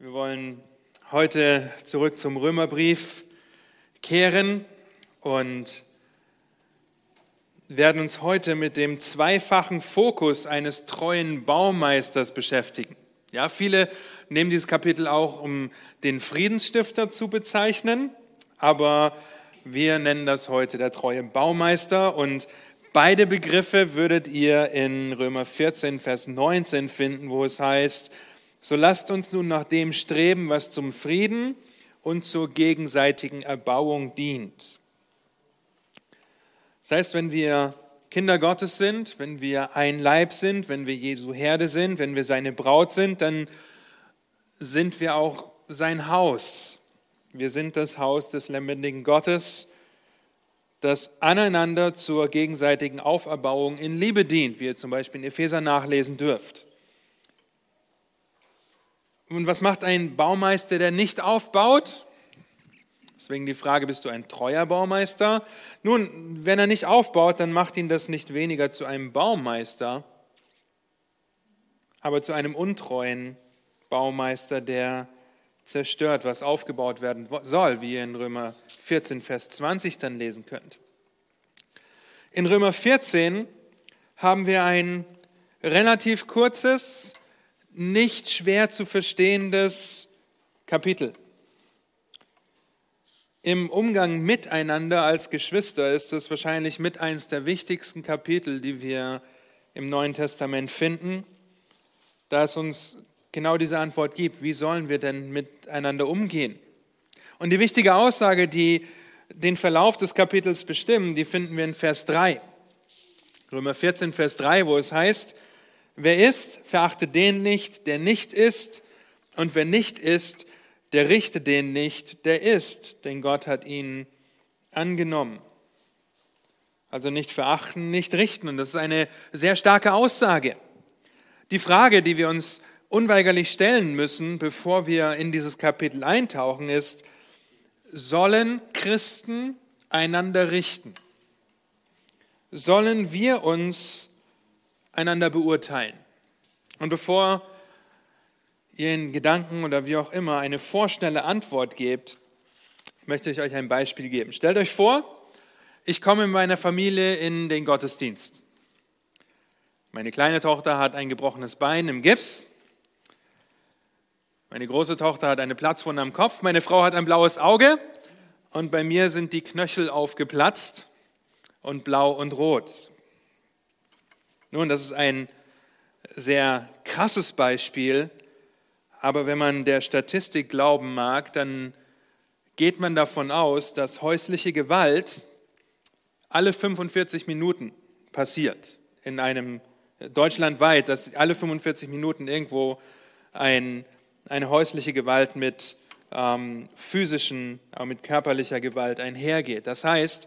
Wir wollen heute zurück zum Römerbrief kehren und werden uns heute mit dem zweifachen Fokus eines treuen Baumeisters beschäftigen. Ja, viele nehmen dieses Kapitel auch, um den Friedensstifter zu bezeichnen, aber wir nennen das heute der treue Baumeister und beide Begriffe würdet ihr in Römer 14, Vers 19 finden, wo es heißt, so lasst uns nun nach dem streben, was zum Frieden und zur gegenseitigen Erbauung dient. Das heißt, wenn wir Kinder Gottes sind, wenn wir ein Leib sind, wenn wir Jesu Herde sind, wenn wir seine Braut sind, dann sind wir auch sein Haus. Wir sind das Haus des lebendigen Gottes, das aneinander zur gegenseitigen Auferbauung in Liebe dient, wie ihr zum Beispiel in Epheser nachlesen dürft. Und was macht ein Baumeister, der nicht aufbaut? Deswegen die Frage, bist du ein treuer Baumeister? Nun, wenn er nicht aufbaut, dann macht ihn das nicht weniger zu einem Baumeister, aber zu einem untreuen Baumeister, der zerstört, was aufgebaut werden soll, wie ihr in Römer 14, Vers 20 dann lesen könnt. In Römer 14 haben wir ein relativ kurzes, nicht schwer zu verstehendes Kapitel. Im Umgang miteinander als Geschwister ist es wahrscheinlich mit eines der wichtigsten Kapitel, die wir im Neuen Testament finden, da es uns genau diese Antwort gibt. Wie sollen wir denn miteinander umgehen? Und die wichtige Aussage, die den Verlauf des Kapitels bestimmen, die finden wir in Vers 3. Römer 14, Vers 3, wo es heißt, Wer ist, verachte den nicht, der nicht ist, und wer nicht ist, der richte den nicht, der ist, denn Gott hat ihn angenommen. Also nicht verachten, nicht richten. Und das ist eine sehr starke Aussage. Die Frage, die wir uns unweigerlich stellen müssen, bevor wir in dieses Kapitel eintauchen, ist, sollen Christen einander richten? Sollen wir uns einander beurteilen. Und bevor ihr in Gedanken oder wie auch immer eine vorschnelle Antwort gebt, möchte ich euch ein Beispiel geben. Stellt euch vor, ich komme mit meiner Familie in den Gottesdienst. Meine kleine Tochter hat ein gebrochenes Bein im Gips. Meine große Tochter hat eine Platzwunde am Kopf. Meine Frau hat ein blaues Auge. Und bei mir sind die Knöchel aufgeplatzt und blau und rot. Nun, das ist ein sehr krasses Beispiel, aber wenn man der Statistik glauben mag, dann geht man davon aus, dass häusliche Gewalt alle 45 Minuten passiert. In einem deutschlandweit, dass alle 45 Minuten irgendwo ein, eine häusliche Gewalt mit ähm, physischen, auch mit körperlicher Gewalt einhergeht. Das heißt,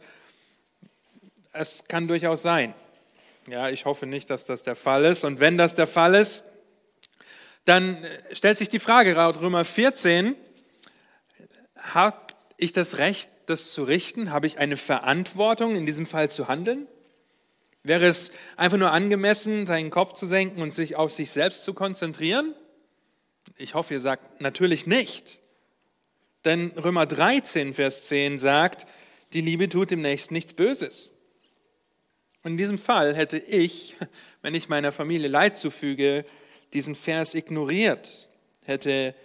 es kann durchaus sein, ja, ich hoffe nicht, dass das der Fall ist. Und wenn das der Fall ist, dann stellt sich die Frage, laut Römer 14, habe ich das Recht, das zu richten? Habe ich eine Verantwortung, in diesem Fall zu handeln? Wäre es einfach nur angemessen, seinen Kopf zu senken und sich auf sich selbst zu konzentrieren? Ich hoffe, ihr sagt natürlich nicht. Denn Römer 13, Vers 10 sagt, die Liebe tut dem Nächsten nichts Böses. Und in diesem Fall hätte ich, wenn ich meiner Familie Leid zufüge, diesen Vers ignoriert, hätte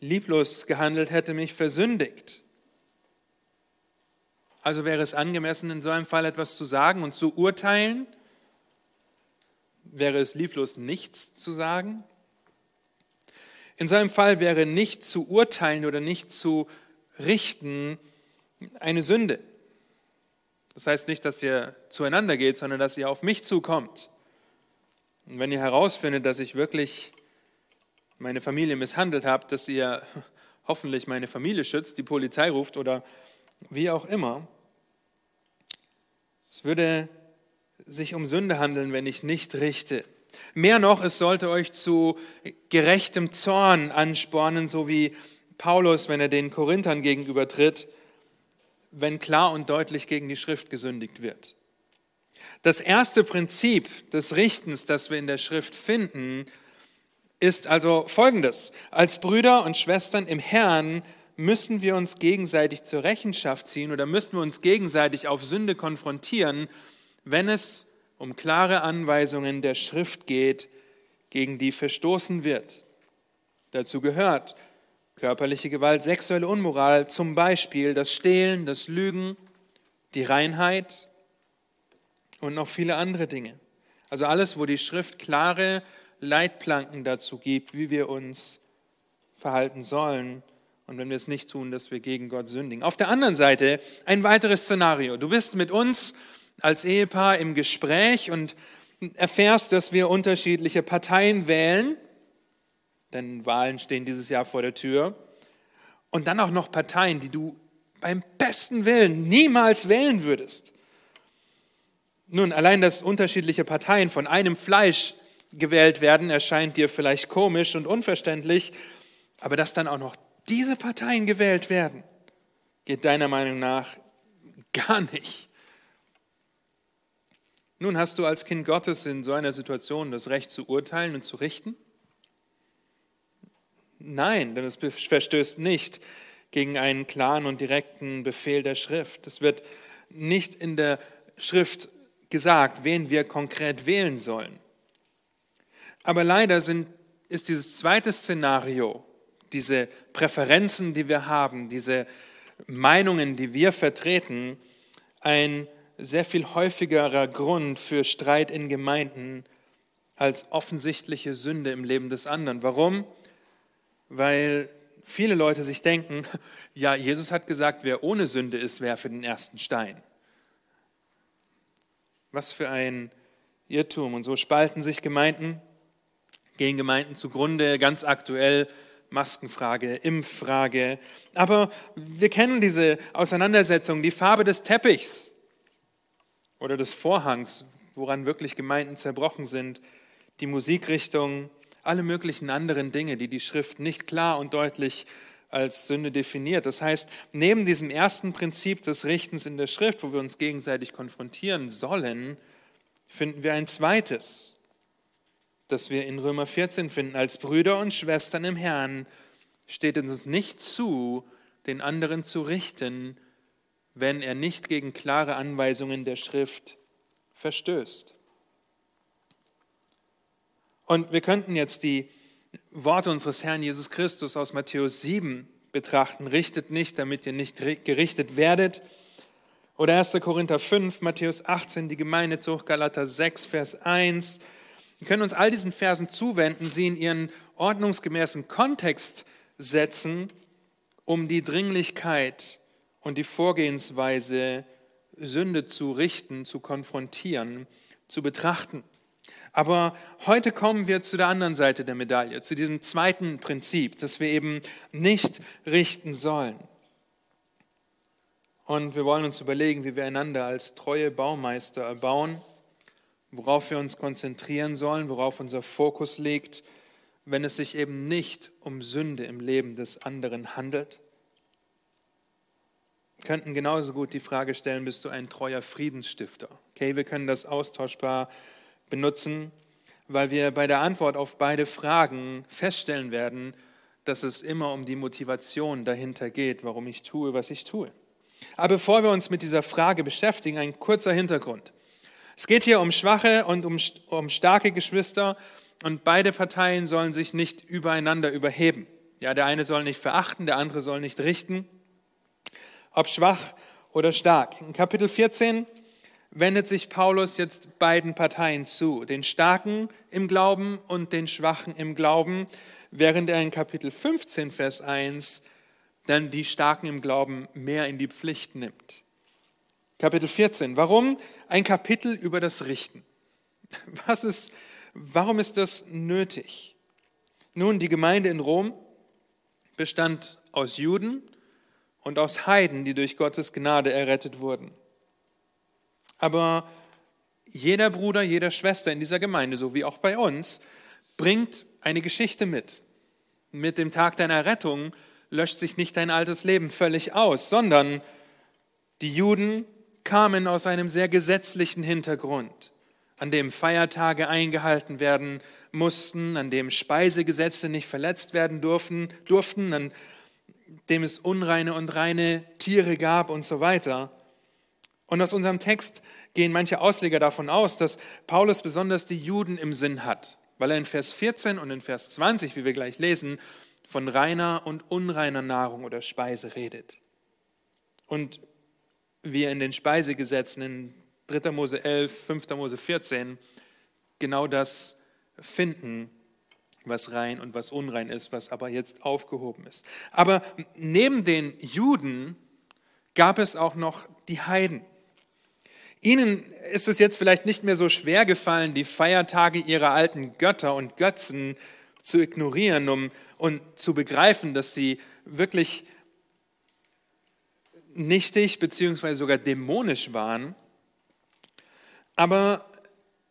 lieblos gehandelt, hätte mich versündigt. Also wäre es angemessen, in so einem Fall etwas zu sagen und zu urteilen? Wäre es lieblos, nichts zu sagen? In so einem Fall wäre nicht zu urteilen oder nicht zu richten eine Sünde. Das heißt nicht, dass ihr zueinander geht, sondern dass ihr auf mich zukommt. Und wenn ihr herausfindet, dass ich wirklich meine Familie misshandelt habe, dass ihr hoffentlich meine Familie schützt, die Polizei ruft oder wie auch immer, es würde sich um Sünde handeln, wenn ich nicht richte. Mehr noch, es sollte euch zu gerechtem Zorn anspornen, so wie Paulus, wenn er den Korinthern gegenübertritt, wenn klar und deutlich gegen die Schrift gesündigt wird. Das erste Prinzip des Richtens, das wir in der Schrift finden, ist also folgendes. Als Brüder und Schwestern im Herrn müssen wir uns gegenseitig zur Rechenschaft ziehen oder müssen wir uns gegenseitig auf Sünde konfrontieren, wenn es um klare Anweisungen der Schrift geht, gegen die verstoßen wird. Dazu gehört körperliche Gewalt, sexuelle Unmoral, zum Beispiel das Stehlen, das Lügen, die Reinheit und noch viele andere Dinge. Also alles, wo die Schrift klare Leitplanken dazu gibt, wie wir uns verhalten sollen und wenn wir es nicht tun, dass wir gegen Gott sündigen. Auf der anderen Seite ein weiteres Szenario. Du bist mit uns als Ehepaar im Gespräch und erfährst, dass wir unterschiedliche Parteien wählen, denn Wahlen stehen dieses Jahr vor der Tür, und dann auch noch Parteien, die du beim besten Willen niemals wählen würdest. Nun, allein, dass unterschiedliche Parteien von einem Fleisch gewählt werden, erscheint dir vielleicht komisch und unverständlich, aber dass dann auch noch diese Parteien gewählt werden, geht deiner Meinung nach gar nicht. Nun hast du als Kind Gottes in so einer Situation das Recht zu urteilen und zu richten? Nein, denn es verstößt nicht gegen einen klaren und direkten Befehl der Schrift. Es wird nicht in der Schrift gesagt, wen wir konkret wählen sollen. Aber leider sind, ist dieses zweite Szenario diese Präferenzen, die wir haben, diese Meinungen, die wir vertreten, ein sehr viel häufigerer Grund für Streit in Gemeinden als offensichtliche Sünde im Leben des anderen. Warum? Weil viele Leute sich denken, ja, Jesus hat gesagt, wer ohne Sünde ist, werfe den ersten Stein. Was für ein Irrtum. Und so spalten sich Gemeinden, gehen Gemeinden zugrunde, ganz aktuell Maskenfrage, Impffrage. Aber wir kennen diese Auseinandersetzung, die Farbe des Teppichs oder des Vorhangs, woran wirklich Gemeinden zerbrochen sind, die Musikrichtung, alle möglichen anderen Dinge, die die Schrift nicht klar und deutlich als Sünde definiert. Das heißt, neben diesem ersten Prinzip des Richtens in der Schrift, wo wir uns gegenseitig konfrontieren sollen, finden wir ein zweites das wir in Römer 14 finden. Als Brüder und Schwestern im Herrn steht es uns nicht zu, den anderen zu richten, wenn er nicht gegen klare Anweisungen der Schrift verstößt. Und wir könnten jetzt die Worte unseres Herrn Jesus Christus aus Matthäus 7 betrachten. Richtet nicht, damit ihr nicht gerichtet werdet. Oder 1. Korinther 5, Matthäus 18, die Gemeindezucht, Galater 6, Vers 1, wir können uns all diesen Versen zuwenden, sie in ihren ordnungsgemäßen Kontext setzen, um die Dringlichkeit und die Vorgehensweise, Sünde zu richten, zu konfrontieren, zu betrachten. Aber heute kommen wir zu der anderen Seite der Medaille, zu diesem zweiten Prinzip, dass wir eben nicht richten sollen. Und wir wollen uns überlegen, wie wir einander als treue Baumeister erbauen worauf wir uns konzentrieren sollen, worauf unser Fokus liegt, wenn es sich eben nicht um Sünde im Leben des anderen handelt? Wir könnten genauso gut die Frage stellen, bist du ein treuer Friedensstifter? Okay, wir können das austauschbar benutzen, weil wir bei der Antwort auf beide Fragen feststellen werden, dass es immer um die Motivation dahinter geht, warum ich tue, was ich tue. Aber bevor wir uns mit dieser Frage beschäftigen, ein kurzer Hintergrund. Es geht hier um schwache und um, um starke Geschwister und beide Parteien sollen sich nicht übereinander überheben. Ja, der eine soll nicht verachten, der andere soll nicht richten, ob schwach oder stark. In Kapitel 14 wendet sich Paulus jetzt beiden Parteien zu, den Starken im Glauben und den Schwachen im Glauben, während er in Kapitel 15, Vers 1 dann die Starken im Glauben mehr in die Pflicht nimmt. Kapitel 14. Warum ein Kapitel über das Richten? Was ist, warum ist das nötig? Nun, die Gemeinde in Rom bestand aus Juden und aus Heiden, die durch Gottes Gnade errettet wurden. Aber jeder Bruder, jeder Schwester in dieser Gemeinde, so wie auch bei uns, bringt eine Geschichte mit. Mit dem Tag deiner Rettung löscht sich nicht dein altes Leben völlig aus, sondern die Juden kamen aus einem sehr gesetzlichen Hintergrund, an dem Feiertage eingehalten werden mussten, an dem Speisegesetze nicht verletzt werden durften, durften, an dem es unreine und reine Tiere gab und so weiter. Und aus unserem Text gehen manche Ausleger davon aus, dass Paulus besonders die Juden im Sinn hat, weil er in Vers 14 und in Vers 20, wie wir gleich lesen, von reiner und unreiner Nahrung oder Speise redet. Und wir in den Speisegesetzen in 3. Mose 11, 5. Mose 14 genau das finden, was rein und was unrein ist, was aber jetzt aufgehoben ist. Aber neben den Juden gab es auch noch die Heiden. Ihnen ist es jetzt vielleicht nicht mehr so schwer gefallen, die Feiertage ihrer alten Götter und Götzen zu ignorieren, um und zu begreifen, dass sie wirklich nichtig bzw. sogar dämonisch waren. Aber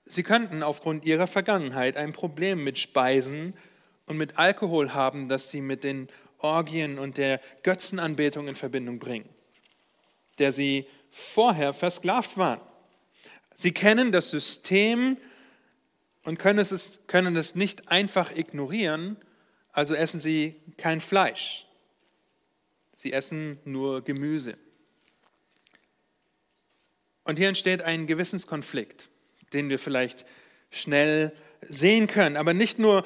sie könnten aufgrund ihrer Vergangenheit ein Problem mit Speisen und mit Alkohol haben, das sie mit den Orgien und der Götzenanbetung in Verbindung bringen, der sie vorher versklavt waren. Sie kennen das System und können es, können es nicht einfach ignorieren, also essen sie kein Fleisch. Sie essen nur Gemüse. Und hier entsteht ein Gewissenskonflikt, den wir vielleicht schnell sehen können. Aber nicht nur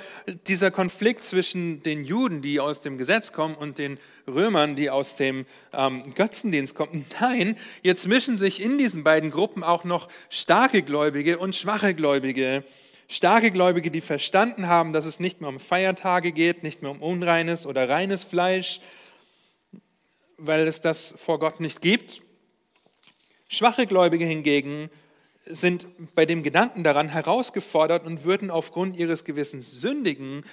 dieser Konflikt zwischen den Juden, die aus dem Gesetz kommen, und den Römern, die aus dem ähm, Götzendienst kommen. Nein, jetzt mischen sich in diesen beiden Gruppen auch noch starke Gläubige und schwache Gläubige. Starke Gläubige, die verstanden haben, dass es nicht mehr um Feiertage geht, nicht mehr um unreines oder reines Fleisch, weil es das vor Gott nicht gibt. Schwache Gläubige hingegen sind bei dem Gedanken daran herausgefordert und würden aufgrund ihres Gewissens sündigen,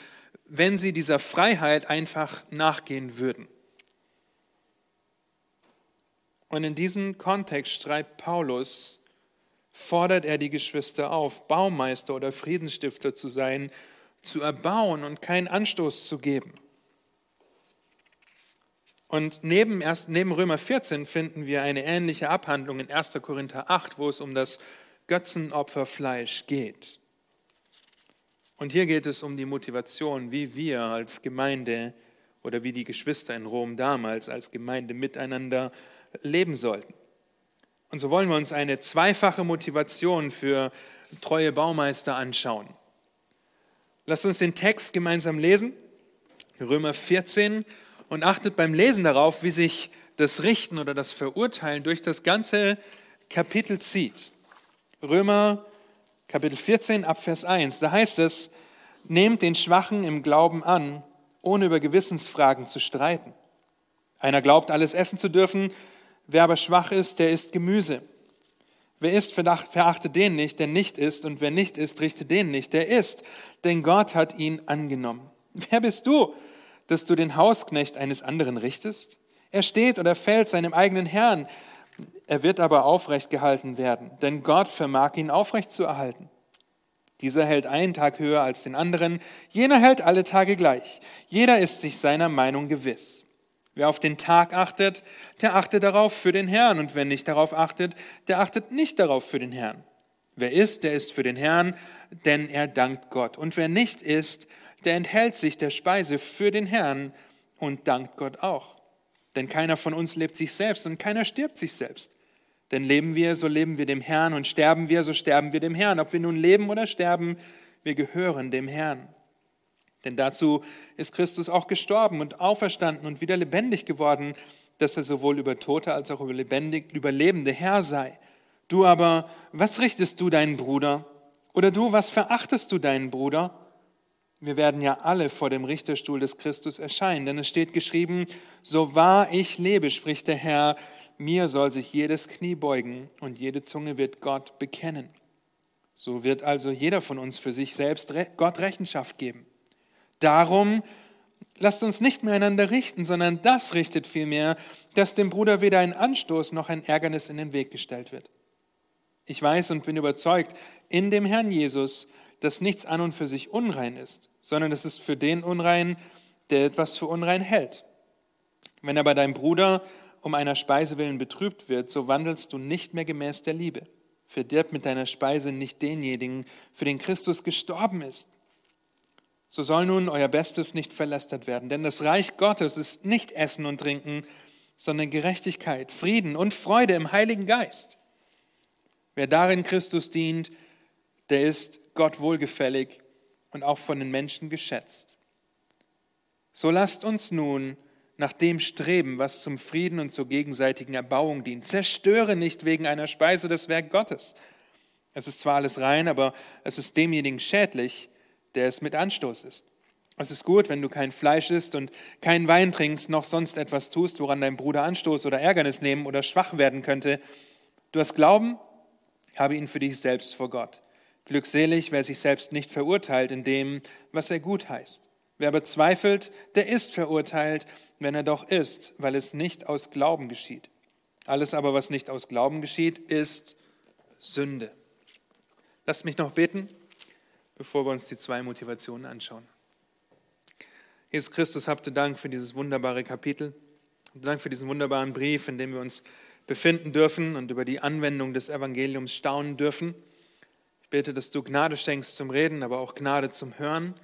wenn sie dieser Freiheit einfach nachgehen würden. Und in diesem Kontext schreibt Paulus, fordert er die Geschwister auf, Baumeister oder Friedensstifter zu sein, zu erbauen und keinen Anstoß zu geben. Und neben, erst, neben Römer 14 finden wir eine ähnliche Abhandlung in 1. Korinther 8, wo es um das Götzenopferfleisch geht. Und hier geht es um die Motivation, wie wir als Gemeinde oder wie die Geschwister in Rom damals als Gemeinde miteinander leben sollten. Und so wollen wir uns eine zweifache Motivation für treue Baumeister anschauen. Lasst uns den Text gemeinsam lesen, Römer 14, und achtet beim Lesen darauf, wie sich das Richten oder das Verurteilen durch das ganze Kapitel zieht. Römer Kapitel 14 ab Vers 1. Da heißt es, nehmt den Schwachen im Glauben an, ohne über Gewissensfragen zu streiten. Einer glaubt, alles essen zu dürfen, wer aber schwach ist, der isst Gemüse. Wer isst, verachte den nicht, der nicht isst, und wer nicht isst, richte den nicht, der isst, denn Gott hat ihn angenommen. Wer bist du, dass du den Hausknecht eines anderen richtest? Er steht oder fällt seinem eigenen Herrn. Er wird aber aufrecht gehalten werden, denn Gott vermag ihn aufrecht zu erhalten. Dieser hält einen Tag höher als den anderen, jener hält alle Tage gleich. Jeder ist sich seiner Meinung gewiss. Wer auf den Tag achtet, der achtet darauf für den Herrn, und wer nicht darauf achtet, der achtet nicht darauf für den Herrn. Wer isst, der ist für den Herrn, denn er dankt Gott. Und wer nicht isst, der enthält sich der Speise für den Herrn und dankt Gott auch. Denn keiner von uns lebt sich selbst und keiner stirbt sich selbst. Denn leben wir, so leben wir dem Herrn und sterben wir, so sterben wir dem Herrn. Ob wir nun leben oder sterben, wir gehören dem Herrn. Denn dazu ist Christus auch gestorben und auferstanden und wieder lebendig geworden, dass er sowohl über Tote als auch über, lebendig, über Lebende Herr sei. Du aber, was richtest du deinen Bruder? Oder du, was verachtest du deinen Bruder? Wir werden ja alle vor dem Richterstuhl des Christus erscheinen, denn es steht geschrieben, so wahr ich lebe, spricht der Herr, mir soll sich jedes Knie beugen und jede Zunge wird Gott bekennen. So wird also jeder von uns für sich selbst Gott Rechenschaft geben. Darum lasst uns nicht mehr einander richten, sondern das richtet vielmehr, dass dem Bruder weder ein Anstoß noch ein Ärgernis in den Weg gestellt wird. Ich weiß und bin überzeugt in dem Herrn Jesus, dass nichts an und für sich unrein ist, sondern es ist für den unrein, der etwas für unrein hält. Wenn aber dein Bruder um einer Speise willen betrübt wird, so wandelst du nicht mehr gemäß der Liebe. Verdirb mit deiner Speise nicht denjenigen, für den Christus gestorben ist. So soll nun euer Bestes nicht verlästert werden, denn das Reich Gottes ist nicht Essen und Trinken, sondern Gerechtigkeit, Frieden und Freude im Heiligen Geist. Wer darin Christus dient, der ist Gott wohlgefällig und auch von den Menschen geschätzt. So lasst uns nun nach dem streben, was zum Frieden und zur gegenseitigen Erbauung dient. Zerstöre nicht wegen einer Speise das Werk Gottes. Es ist zwar alles rein, aber es ist demjenigen schädlich, der es mit Anstoß ist. Es ist gut, wenn du kein Fleisch isst und keinen Wein trinkst, noch sonst etwas tust, woran dein Bruder Anstoß oder Ärgernis nehmen oder schwach werden könnte. Du hast Glauben, habe ihn für dich selbst vor Gott. Glückselig, wer sich selbst nicht verurteilt in dem, was er gut heißt. Wer aber zweifelt, der ist verurteilt, wenn er doch ist, weil es nicht aus Glauben geschieht. Alles aber, was nicht aus Glauben geschieht, ist Sünde. Lasst mich noch beten, bevor wir uns die zwei Motivationen anschauen. Jesus Christus, habt ihr Dank für dieses wunderbare Kapitel. Dank für diesen wunderbaren Brief, in dem wir uns befinden dürfen und über die Anwendung des Evangeliums staunen dürfen. Bete, dass du Gnade schenkst zum Reden, aber auch Gnade zum Hören.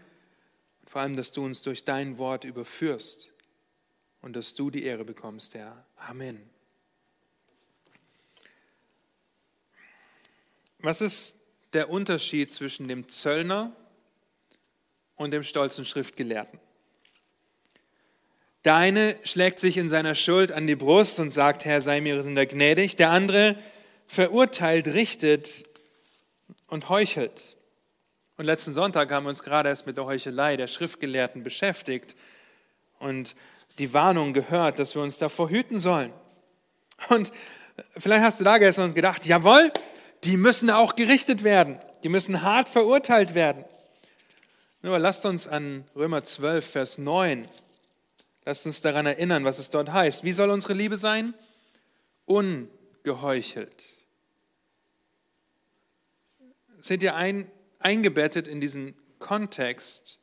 Und vor allem, dass du uns durch dein Wort überführst und dass du die Ehre bekommst, Herr. Amen. Was ist der Unterschied zwischen dem Zöllner und dem stolzen Schriftgelehrten? Der eine schlägt sich in seiner Schuld an die Brust und sagt, Herr, sei mir Sünder gnädig. Der andere verurteilt, richtet und heuchelt. Und letzten Sonntag haben wir uns gerade erst mit der Heuchelei der Schriftgelehrten beschäftigt und die Warnung gehört, dass wir uns davor hüten sollen. Und vielleicht hast du da gestern und gedacht, jawohl, die müssen auch gerichtet werden. Die müssen hart verurteilt werden. Nur lasst uns an Römer 12, Vers 9 Lasst uns daran erinnern, was es dort heißt. Wie soll unsere Liebe sein? Ungeheuchelt. Seht ihr ein, eingebettet in diesen Kontext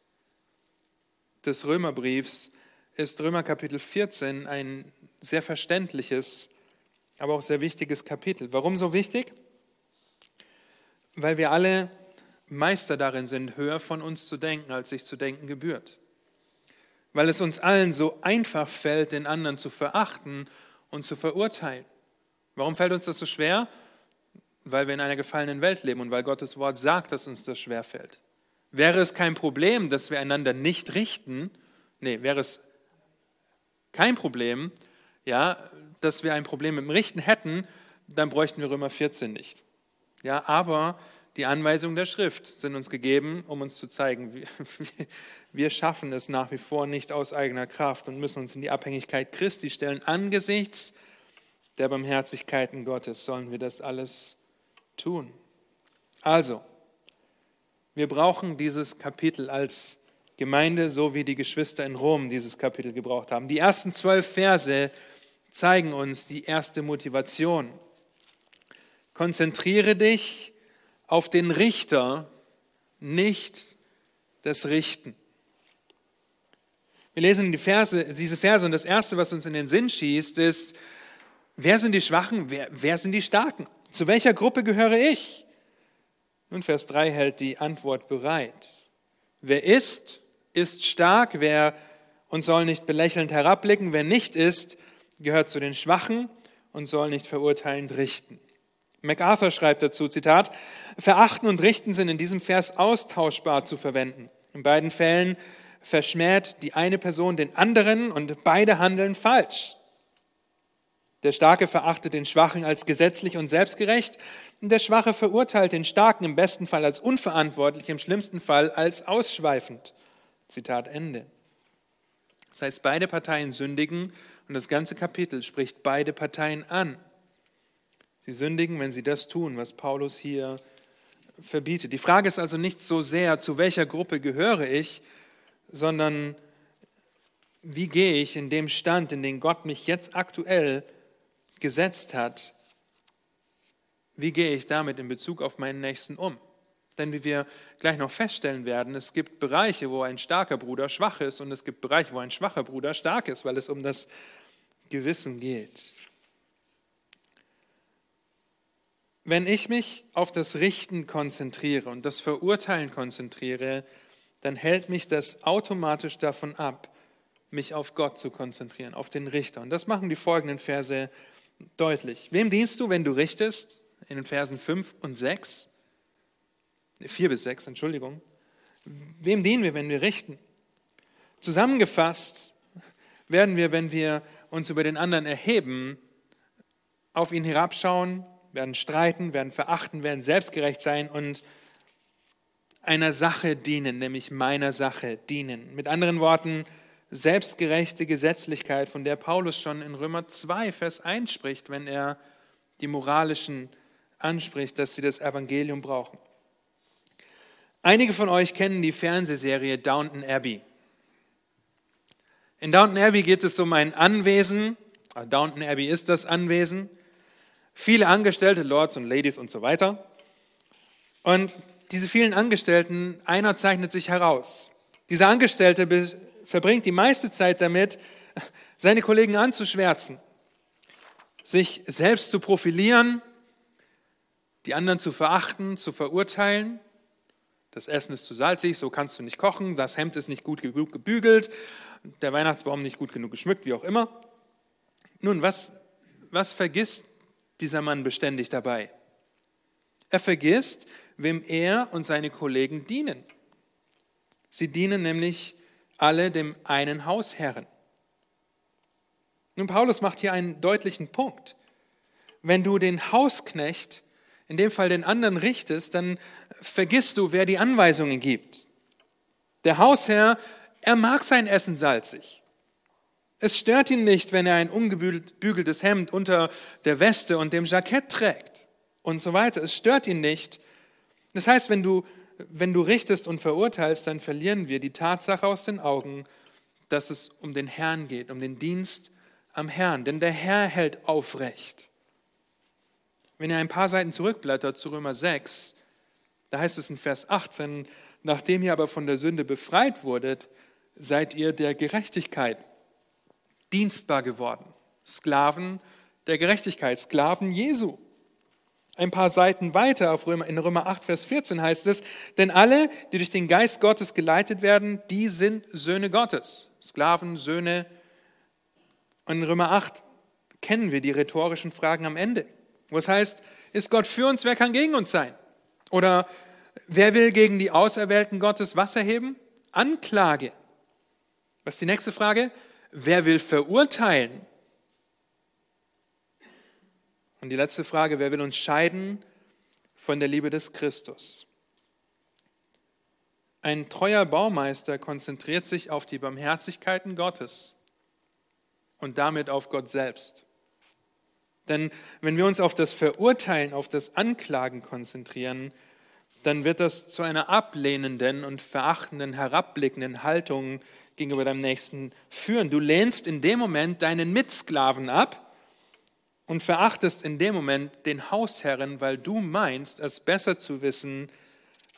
des Römerbriefs ist Römer Kapitel 14 ein sehr verständliches, aber auch sehr wichtiges Kapitel. Warum so wichtig? Weil wir alle Meister darin sind, höher von uns zu denken, als sich zu denken gebührt weil es uns allen so einfach fällt, den anderen zu verachten und zu verurteilen. Warum fällt uns das so schwer? Weil wir in einer gefallenen Welt leben und weil Gottes Wort sagt, dass uns das schwer fällt. Wäre es kein Problem, dass wir einander nicht richten, nee, wäre es kein Problem, ja, dass wir ein Problem mit dem Richten hätten, dann bräuchten wir Römer 14 nicht. Ja, aber die Anweisungen der Schrift sind uns gegeben, um uns zu zeigen, wir schaffen es nach wie vor nicht aus eigener Kraft und müssen uns in die Abhängigkeit Christi stellen. Angesichts der Barmherzigkeiten Gottes sollen wir das alles tun. Also, wir brauchen dieses Kapitel als Gemeinde, so wie die Geschwister in Rom dieses Kapitel gebraucht haben. Die ersten zwölf Verse zeigen uns die erste Motivation. Konzentriere dich auf den Richter, nicht das Richten. Wir lesen die Verse, diese Verse und das Erste, was uns in den Sinn schießt, ist, wer sind die Schwachen, wer, wer sind die Starken? Zu welcher Gruppe gehöre ich? Nun, Vers 3 hält die Antwort bereit. Wer ist, ist stark, wer und soll nicht belächelnd herabblicken, wer nicht ist, gehört zu den Schwachen und soll nicht verurteilend richten. MacArthur schreibt dazu, Zitat, Verachten und Richten sind in diesem Vers austauschbar zu verwenden. In beiden Fällen verschmäht die eine Person den anderen und beide handeln falsch. Der Starke verachtet den Schwachen als gesetzlich und selbstgerecht und der Schwache verurteilt den Starken im besten Fall als unverantwortlich, im schlimmsten Fall als ausschweifend. Zitat Ende. Das heißt, beide Parteien sündigen und das ganze Kapitel spricht beide Parteien an. Sie sündigen, wenn sie das tun, was Paulus hier verbietet. Die Frage ist also nicht so sehr, zu welcher Gruppe gehöre ich, sondern wie gehe ich in dem Stand, in den Gott mich jetzt aktuell gesetzt hat, wie gehe ich damit in Bezug auf meinen Nächsten um? Denn wie wir gleich noch feststellen werden, es gibt Bereiche, wo ein starker Bruder schwach ist und es gibt Bereiche, wo ein schwacher Bruder stark ist, weil es um das Gewissen geht. Wenn ich mich auf das Richten konzentriere und das Verurteilen konzentriere, dann hält mich das automatisch davon ab, mich auf Gott zu konzentrieren, auf den Richter. Und das machen die folgenden Verse deutlich. Wem dienst du, wenn du richtest? In den Versen 5 und 6. 4 bis 6, Entschuldigung. Wem dienen wir, wenn wir richten? Zusammengefasst werden wir, wenn wir uns über den anderen erheben, auf ihn herabschauen, werden streiten, werden verachten, werden selbstgerecht sein und einer Sache dienen, nämlich meiner Sache dienen. Mit anderen Worten, selbstgerechte Gesetzlichkeit, von der Paulus schon in Römer 2, Vers 1 spricht, wenn er die moralischen anspricht, dass sie das Evangelium brauchen. Einige von euch kennen die Fernsehserie Downton Abbey. In Downton Abbey geht es um ein Anwesen. Ah, Downton Abbey ist das Anwesen. Viele Angestellte, Lords und Ladies und so weiter. Und diese vielen Angestellten, einer zeichnet sich heraus. Dieser Angestellte verbringt die meiste Zeit damit, seine Kollegen anzuschwärzen, sich selbst zu profilieren, die anderen zu verachten, zu verurteilen. Das Essen ist zu salzig, so kannst du nicht kochen, das Hemd ist nicht gut genug gebügelt, der Weihnachtsbaum nicht gut genug geschmückt, wie auch immer. Nun, was, was vergisst dieser Mann beständig dabei? Er vergisst, wem er und seine Kollegen dienen. Sie dienen nämlich alle dem einen Hausherren. Nun, Paulus macht hier einen deutlichen Punkt. Wenn du den Hausknecht, in dem Fall den anderen, richtest, dann vergisst du, wer die Anweisungen gibt. Der Hausherr, er mag sein Essen salzig. Es stört ihn nicht, wenn er ein ungebügeltes Hemd unter der Weste und dem Jackett trägt und so weiter. Es stört ihn nicht. Das heißt, wenn du, wenn du richtest und verurteilst, dann verlieren wir die Tatsache aus den Augen, dass es um den Herrn geht, um den Dienst am Herrn. Denn der Herr hält aufrecht. Wenn ihr ein paar Seiten zurückblättert zu Römer 6, da heißt es in Vers 18, nachdem ihr aber von der Sünde befreit wurdet, seid ihr der Gerechtigkeit dienstbar geworden. Sklaven der Gerechtigkeit, Sklaven Jesu. Ein paar Seiten weiter in Römer 8, Vers 14 heißt es, denn alle, die durch den Geist Gottes geleitet werden, die sind Söhne Gottes. Sklaven, Söhne. Und in Römer 8 kennen wir die rhetorischen Fragen am Ende. Wo es heißt, ist Gott für uns, wer kann gegen uns sein? Oder wer will gegen die Auserwählten Gottes Wasser heben? Anklage. Was ist die nächste Frage? Wer will verurteilen? Und die letzte Frage, wer will uns scheiden von der Liebe des Christus? Ein treuer Baumeister konzentriert sich auf die Barmherzigkeiten Gottes und damit auf Gott selbst. Denn wenn wir uns auf das Verurteilen, auf das Anklagen konzentrieren, dann wird das zu einer ablehnenden und verachtenden, herabblickenden Haltung gegenüber deinem Nächsten führen. Du lehnst in dem Moment deinen Mitsklaven ab und verachtest in dem Moment den Hausherren, weil du meinst, es besser zu wissen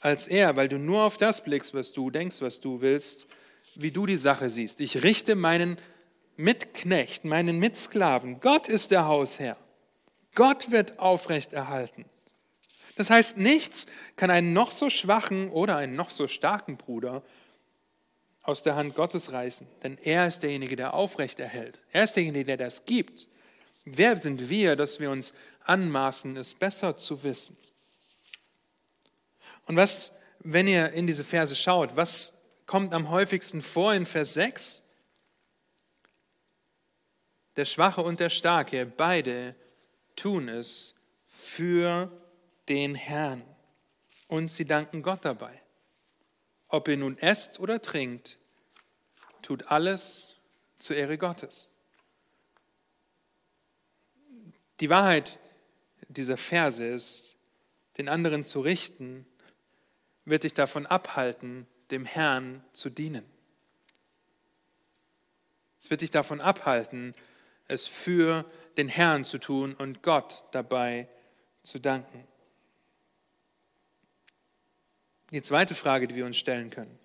als er, weil du nur auf das blickst, was du denkst, was du willst, wie du die Sache siehst. Ich richte meinen Mitknecht, meinen Mitsklaven. Gott ist der Hausherr. Gott wird aufrecht erhalten. Das heißt, nichts kann einen noch so schwachen oder einen noch so starken Bruder aus der Hand Gottes reißen, denn er ist derjenige, der aufrecht erhält. Er ist derjenige, der das gibt. Wer sind wir, dass wir uns anmaßen, es besser zu wissen? Und was, wenn ihr in diese Verse schaut, was kommt am häufigsten vor in Vers 6? Der Schwache und der Starke, beide tun es für den Herrn. Und sie danken Gott dabei. Ob ihr nun esst oder trinkt, tut alles zur Ehre Gottes. Die Wahrheit dieser Verse ist, den anderen zu richten, wird dich davon abhalten, dem Herrn zu dienen. Es wird dich davon abhalten, es für den Herrn zu tun und Gott dabei zu danken. Die zweite Frage, die wir uns stellen können,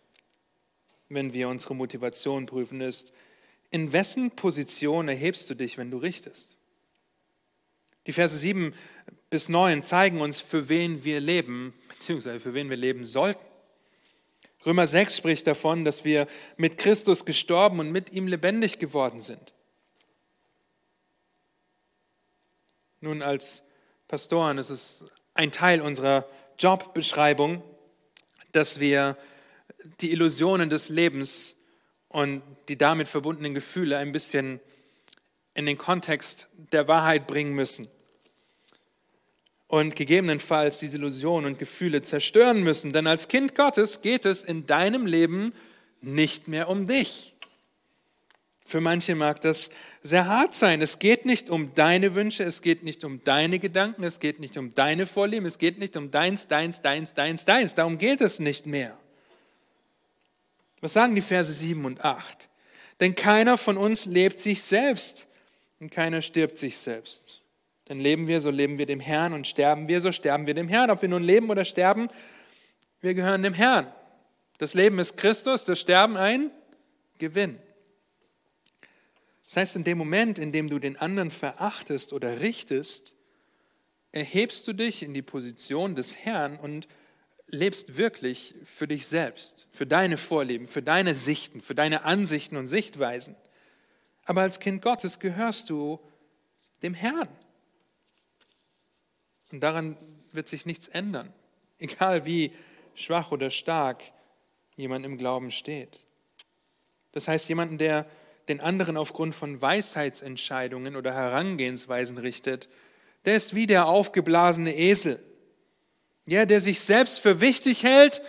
wenn wir unsere Motivation prüfen, ist, in wessen Position erhebst du dich, wenn du richtest? Die Verse 7 bis 9 zeigen uns, für wen wir leben, beziehungsweise für wen wir leben sollten. Römer 6 spricht davon, dass wir mit Christus gestorben und mit ihm lebendig geworden sind. Nun, als Pastoren ist es ein Teil unserer Jobbeschreibung, dass wir die Illusionen des Lebens und die damit verbundenen Gefühle ein bisschen in den Kontext der Wahrheit bringen müssen und gegebenenfalls diese Illusionen und Gefühle zerstören müssen. Denn als Kind Gottes geht es in deinem Leben nicht mehr um dich. Für manche mag das sehr hart sein. Es geht nicht um deine Wünsche, es geht nicht um deine Gedanken, es geht nicht um deine Vorlieben, es geht nicht um deins, deins, deins, deins, deins. Darum geht es nicht mehr. Was sagen die Verse 7 und 8? Denn keiner von uns lebt sich selbst und keiner stirbt sich selbst. Denn leben wir, so leben wir dem Herrn und sterben wir, so sterben wir dem Herrn. Ob wir nun leben oder sterben, wir gehören dem Herrn. Das Leben ist Christus, das Sterben ein Gewinn. Das heißt, in dem Moment, in dem du den anderen verachtest oder richtest, erhebst du dich in die Position des Herrn und lebst wirklich für dich selbst, für deine Vorlieben, für deine Sichten, für deine Ansichten und Sichtweisen. Aber als Kind Gottes gehörst du dem Herrn. Und daran wird sich nichts ändern, egal wie schwach oder stark jemand im Glauben steht. Das heißt, jemanden, der den anderen aufgrund von Weisheitsentscheidungen oder Herangehensweisen richtet, der ist wie der aufgeblasene Esel. Ja, der sich selbst für wichtig hält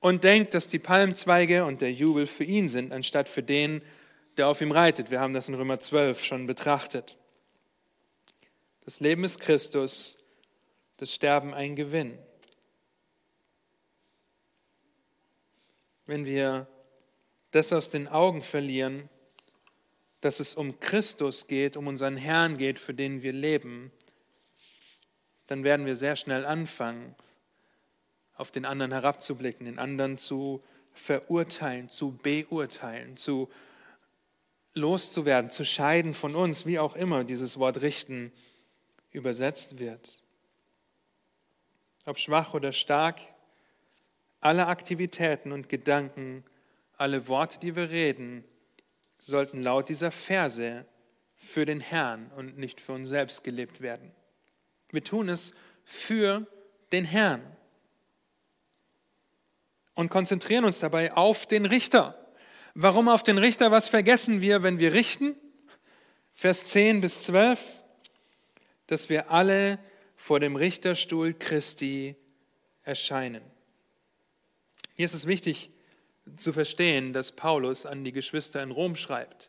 und denkt, dass die Palmzweige und der Jubel für ihn sind, anstatt für den, der auf ihm reitet. Wir haben das in Römer 12 schon betrachtet. Das Leben ist Christus das Sterben ein Gewinn. Wenn wir das aus den Augen verlieren, dass es um Christus geht, um unseren Herrn geht, für den wir leben, dann werden wir sehr schnell anfangen, auf den anderen herabzublicken, den anderen zu verurteilen, zu beurteilen, zu loszuwerden, zu scheiden von uns, wie auch immer dieses Wort richten übersetzt wird ob schwach oder stark, alle Aktivitäten und Gedanken, alle Worte, die wir reden, sollten laut dieser Verse für den Herrn und nicht für uns selbst gelebt werden. Wir tun es für den Herrn und konzentrieren uns dabei auf den Richter. Warum auf den Richter? Was vergessen wir, wenn wir richten? Vers 10 bis 12, dass wir alle vor dem Richterstuhl Christi erscheinen. Hier ist es wichtig zu verstehen, dass Paulus an die Geschwister in Rom schreibt.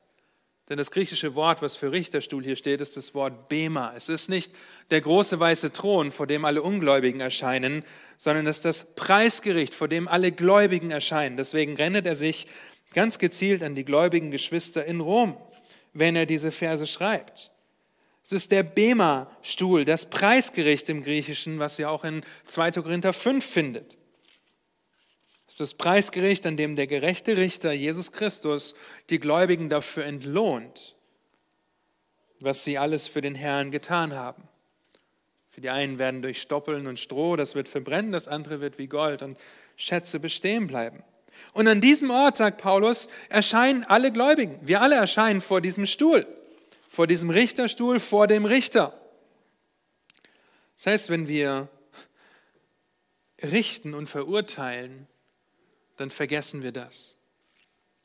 Denn das griechische Wort, was für Richterstuhl hier steht, ist das Wort Bema. Es ist nicht der große weiße Thron, vor dem alle Ungläubigen erscheinen, sondern es ist das Preisgericht, vor dem alle Gläubigen erscheinen. Deswegen rennt er sich ganz gezielt an die gläubigen Geschwister in Rom, wenn er diese Verse schreibt. Es ist der Bema-Stuhl, das Preisgericht im Griechischen, was ihr auch in 2. Korinther 5 findet. Es ist das Preisgericht, an dem der gerechte Richter Jesus Christus die Gläubigen dafür entlohnt, was sie alles für den Herrn getan haben. Für die einen werden durch Stoppeln und Stroh, das wird verbrennen, das andere wird wie Gold und Schätze bestehen bleiben. Und an diesem Ort, sagt Paulus, erscheinen alle Gläubigen. Wir alle erscheinen vor diesem Stuhl vor diesem Richterstuhl, vor dem Richter. Das heißt, wenn wir richten und verurteilen, dann vergessen wir das.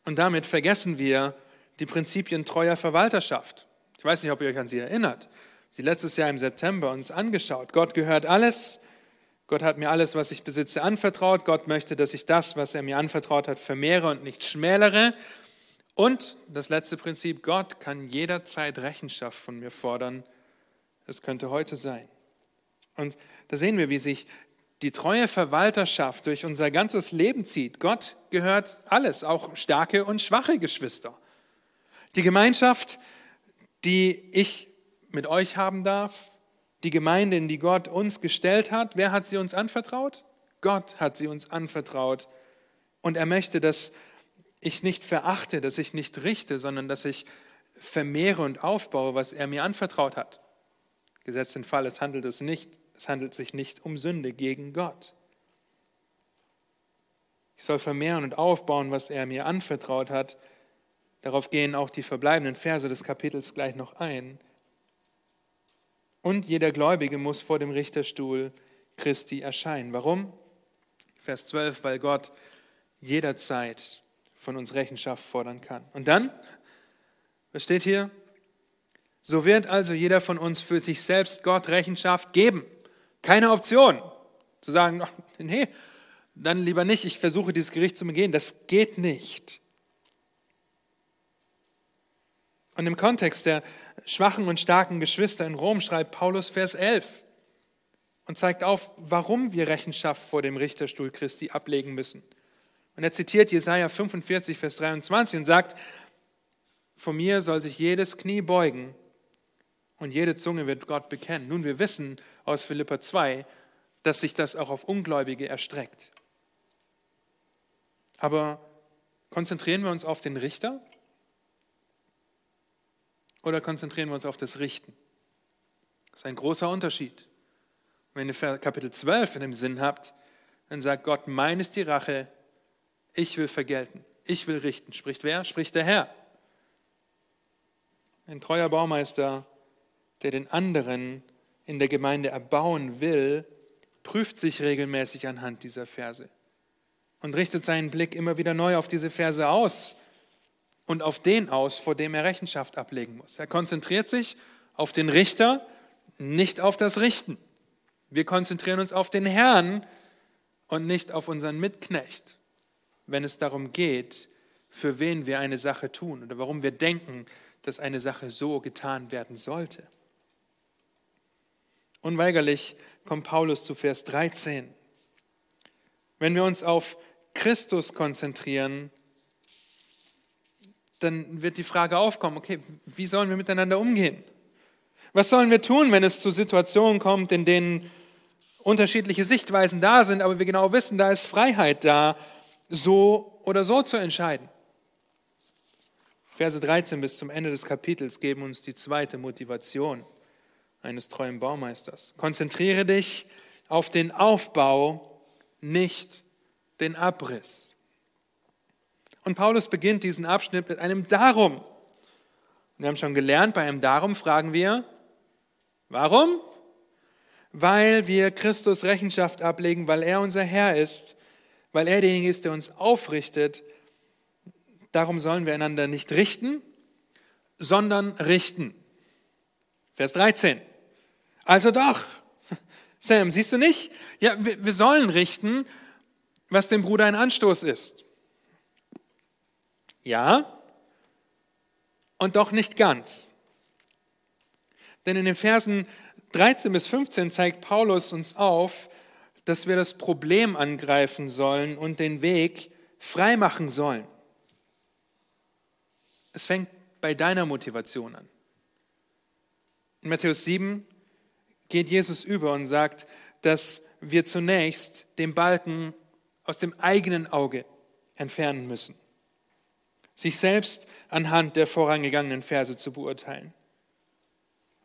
Und damit vergessen wir die Prinzipien treuer Verwalterschaft. Ich weiß nicht, ob ihr euch an sie erinnert. Sie letztes Jahr im September uns angeschaut. Gott gehört alles. Gott hat mir alles, was ich besitze, anvertraut. Gott möchte, dass ich das, was er mir anvertraut hat, vermehre und nicht schmälere. Und das letzte Prinzip, Gott kann jederzeit Rechenschaft von mir fordern. Es könnte heute sein. Und da sehen wir, wie sich die treue Verwalterschaft durch unser ganzes Leben zieht. Gott gehört alles, auch starke und schwache Geschwister. Die Gemeinschaft, die ich mit euch haben darf, die Gemeinde, in die Gott uns gestellt hat, wer hat sie uns anvertraut? Gott hat sie uns anvertraut. Und er möchte, dass ich nicht verachte, dass ich nicht richte, sondern dass ich vermehre und aufbaue, was er mir anvertraut hat. Gesetzt den Fall, es handelt, es, nicht, es handelt sich nicht um Sünde gegen Gott. Ich soll vermehren und aufbauen, was er mir anvertraut hat. Darauf gehen auch die verbleibenden Verse des Kapitels gleich noch ein. Und jeder Gläubige muss vor dem Richterstuhl Christi erscheinen. Warum? Vers 12, weil Gott jederzeit von uns Rechenschaft fordern kann. Und dann, was steht hier? So wird also jeder von uns für sich selbst Gott Rechenschaft geben. Keine Option zu sagen, nee, dann lieber nicht, ich versuche dieses Gericht zu begehen. Das geht nicht. Und im Kontext der schwachen und starken Geschwister in Rom schreibt Paulus Vers 11 und zeigt auf, warum wir Rechenschaft vor dem Richterstuhl Christi ablegen müssen. Und er zitiert Jesaja 45, Vers 23 und sagt: Von mir soll sich jedes Knie beugen und jede Zunge wird Gott bekennen. Nun, wir wissen aus Philippa 2, dass sich das auch auf Ungläubige erstreckt. Aber konzentrieren wir uns auf den Richter oder konzentrieren wir uns auf das Richten? Das ist ein großer Unterschied. Wenn ihr Kapitel 12 in dem Sinn habt, dann sagt Gott, mein ist die Rache, ich will vergelten, ich will richten. Spricht wer? Spricht der Herr. Ein treuer Baumeister der den anderen in der Gemeinde erbauen will, prüft sich regelmäßig anhand dieser Verse und richtet seinen Blick immer wieder neu auf diese Verse aus und auf den aus, vor dem er Rechenschaft ablegen muss. Er konzentriert sich auf den Richter, nicht auf das Richten. Wir konzentrieren uns auf den Herrn und nicht auf unseren Mitknecht, wenn es darum geht, für wen wir eine Sache tun oder warum wir denken, dass eine Sache so getan werden sollte. Unweigerlich kommt Paulus zu Vers 13. Wenn wir uns auf Christus konzentrieren, dann wird die Frage aufkommen, okay, wie sollen wir miteinander umgehen? Was sollen wir tun, wenn es zu Situationen kommt, in denen unterschiedliche Sichtweisen da sind, aber wir genau wissen, da ist Freiheit da, so oder so zu entscheiden? Verse 13 bis zum Ende des Kapitels geben uns die zweite Motivation eines treuen Baumeisters. Konzentriere dich auf den Aufbau, nicht den Abriss. Und Paulus beginnt diesen Abschnitt mit einem Darum. Wir haben schon gelernt, bei einem Darum fragen wir, warum? Weil wir Christus Rechenschaft ablegen, weil er unser Herr ist, weil er derjenige ist, der uns aufrichtet. Darum sollen wir einander nicht richten, sondern richten. Vers 13. Also doch. Sam, siehst du nicht? Ja, wir, wir sollen richten, was dem Bruder ein Anstoß ist. Ja, und doch nicht ganz. Denn in den Versen 13 bis 15 zeigt Paulus uns auf, dass wir das Problem angreifen sollen und den Weg freimachen sollen. Es fängt bei deiner Motivation an. In Matthäus 7 geht Jesus über und sagt, dass wir zunächst den Balken aus dem eigenen Auge entfernen müssen. Sich selbst anhand der vorangegangenen Verse zu beurteilen.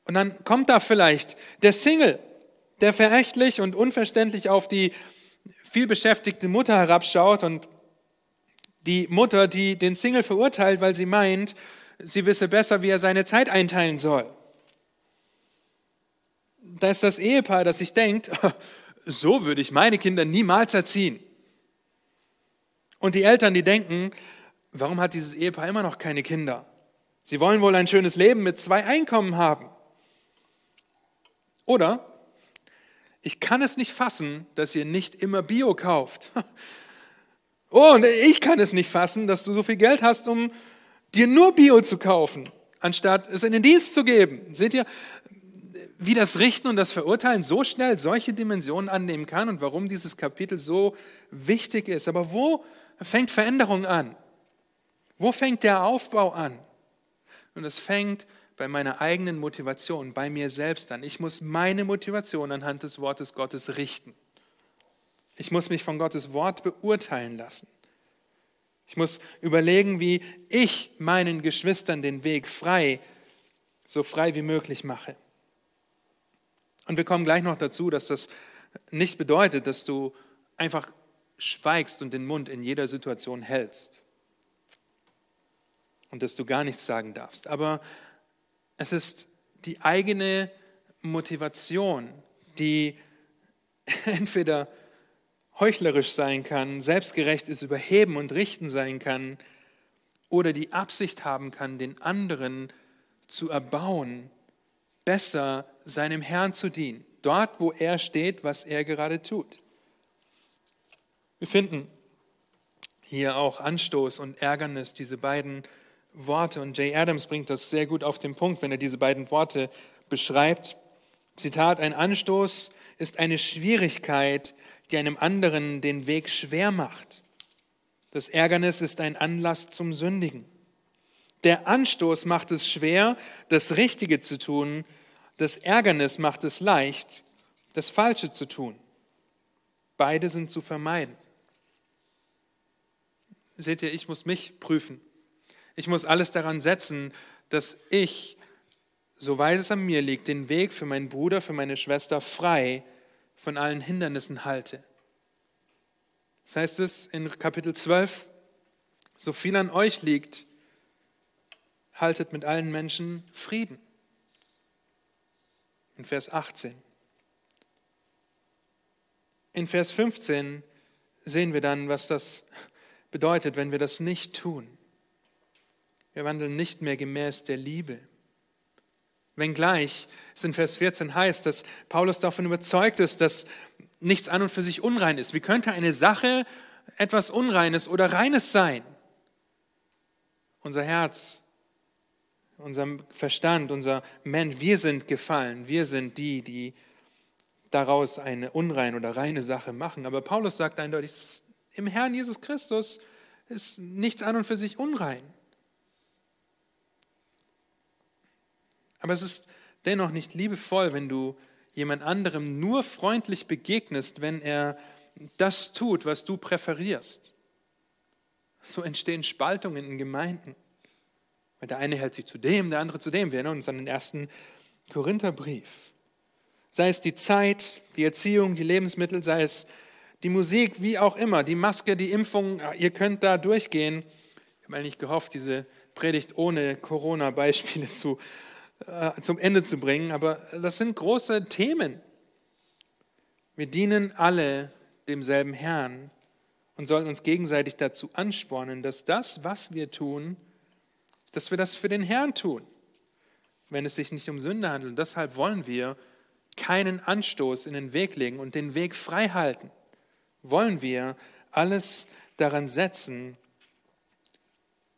Und dann kommt da vielleicht der Single, der verächtlich und unverständlich auf die vielbeschäftigte Mutter herabschaut und die Mutter, die den Single verurteilt, weil sie meint, sie wisse besser, wie er seine Zeit einteilen soll da ist das Ehepaar, das sich denkt, so würde ich meine Kinder niemals erziehen. Und die Eltern, die denken, warum hat dieses Ehepaar immer noch keine Kinder? Sie wollen wohl ein schönes Leben mit zwei Einkommen haben. Oder, ich kann es nicht fassen, dass ihr nicht immer Bio kauft. Oh, und ich kann es nicht fassen, dass du so viel Geld hast, um dir nur Bio zu kaufen, anstatt es in den Dienst zu geben. Seht ihr, wie das Richten und das Verurteilen so schnell solche Dimensionen annehmen kann und warum dieses Kapitel so wichtig ist. Aber wo fängt Veränderung an? Wo fängt der Aufbau an? Und es fängt bei meiner eigenen Motivation, bei mir selbst an. Ich muss meine Motivation anhand des Wortes Gottes richten. Ich muss mich von Gottes Wort beurteilen lassen. Ich muss überlegen, wie ich meinen Geschwistern den Weg frei, so frei wie möglich mache. Und wir kommen gleich noch dazu, dass das nicht bedeutet, dass du einfach schweigst und den Mund in jeder Situation hältst und dass du gar nichts sagen darfst. Aber es ist die eigene Motivation, die entweder heuchlerisch sein kann, selbstgerecht ist, überheben und richten sein kann, oder die Absicht haben kann, den anderen zu erbauen, besser seinem Herrn zu dienen, dort, wo er steht, was er gerade tut. Wir finden hier auch Anstoß und Ärgernis, diese beiden Worte. Und Jay Adams bringt das sehr gut auf den Punkt, wenn er diese beiden Worte beschreibt. Zitat, ein Anstoß ist eine Schwierigkeit, die einem anderen den Weg schwer macht. Das Ärgernis ist ein Anlass zum Sündigen. Der Anstoß macht es schwer, das Richtige zu tun. Das Ärgernis macht es leicht, das Falsche zu tun. Beide sind zu vermeiden. Seht ihr, ich muss mich prüfen. Ich muss alles daran setzen, dass ich, soweit es an mir liegt, den Weg für meinen Bruder, für meine Schwester frei von allen Hindernissen halte. Das heißt es in Kapitel 12, so viel an euch liegt, haltet mit allen Menschen Frieden. In Vers 18. In Vers 15 sehen wir dann, was das bedeutet, wenn wir das nicht tun. Wir wandeln nicht mehr gemäß der Liebe. Wenngleich es in Vers 14 heißt, dass Paulus davon überzeugt ist, dass nichts an und für sich unrein ist. Wie könnte eine Sache etwas Unreines oder Reines sein? Unser Herz, unser Verstand, unser Mensch, wir sind gefallen. Wir sind die, die daraus eine unreine oder reine Sache machen. Aber Paulus sagt eindeutig, im Herrn Jesus Christus ist nichts an und für sich unrein. Aber es ist dennoch nicht liebevoll, wenn du jemand anderem nur freundlich begegnest, wenn er das tut, was du präferierst. So entstehen Spaltungen in Gemeinden. Weil der eine hält sich zu dem, der andere zu dem. Wir erinnern uns an den ersten Korintherbrief. Sei es die Zeit, die Erziehung, die Lebensmittel, sei es die Musik, wie auch immer, die Maske, die Impfung, ihr könnt da durchgehen. Ich habe eigentlich gehofft, diese Predigt ohne Corona-Beispiele zu äh, zum Ende zu bringen, aber das sind große Themen. Wir dienen alle demselben Herrn und sollen uns gegenseitig dazu anspornen, dass das, was wir tun, dass wir das für den Herrn tun, wenn es sich nicht um Sünde handelt. Und deshalb wollen wir keinen Anstoß in den Weg legen und den Weg frei halten. Wollen wir alles daran setzen,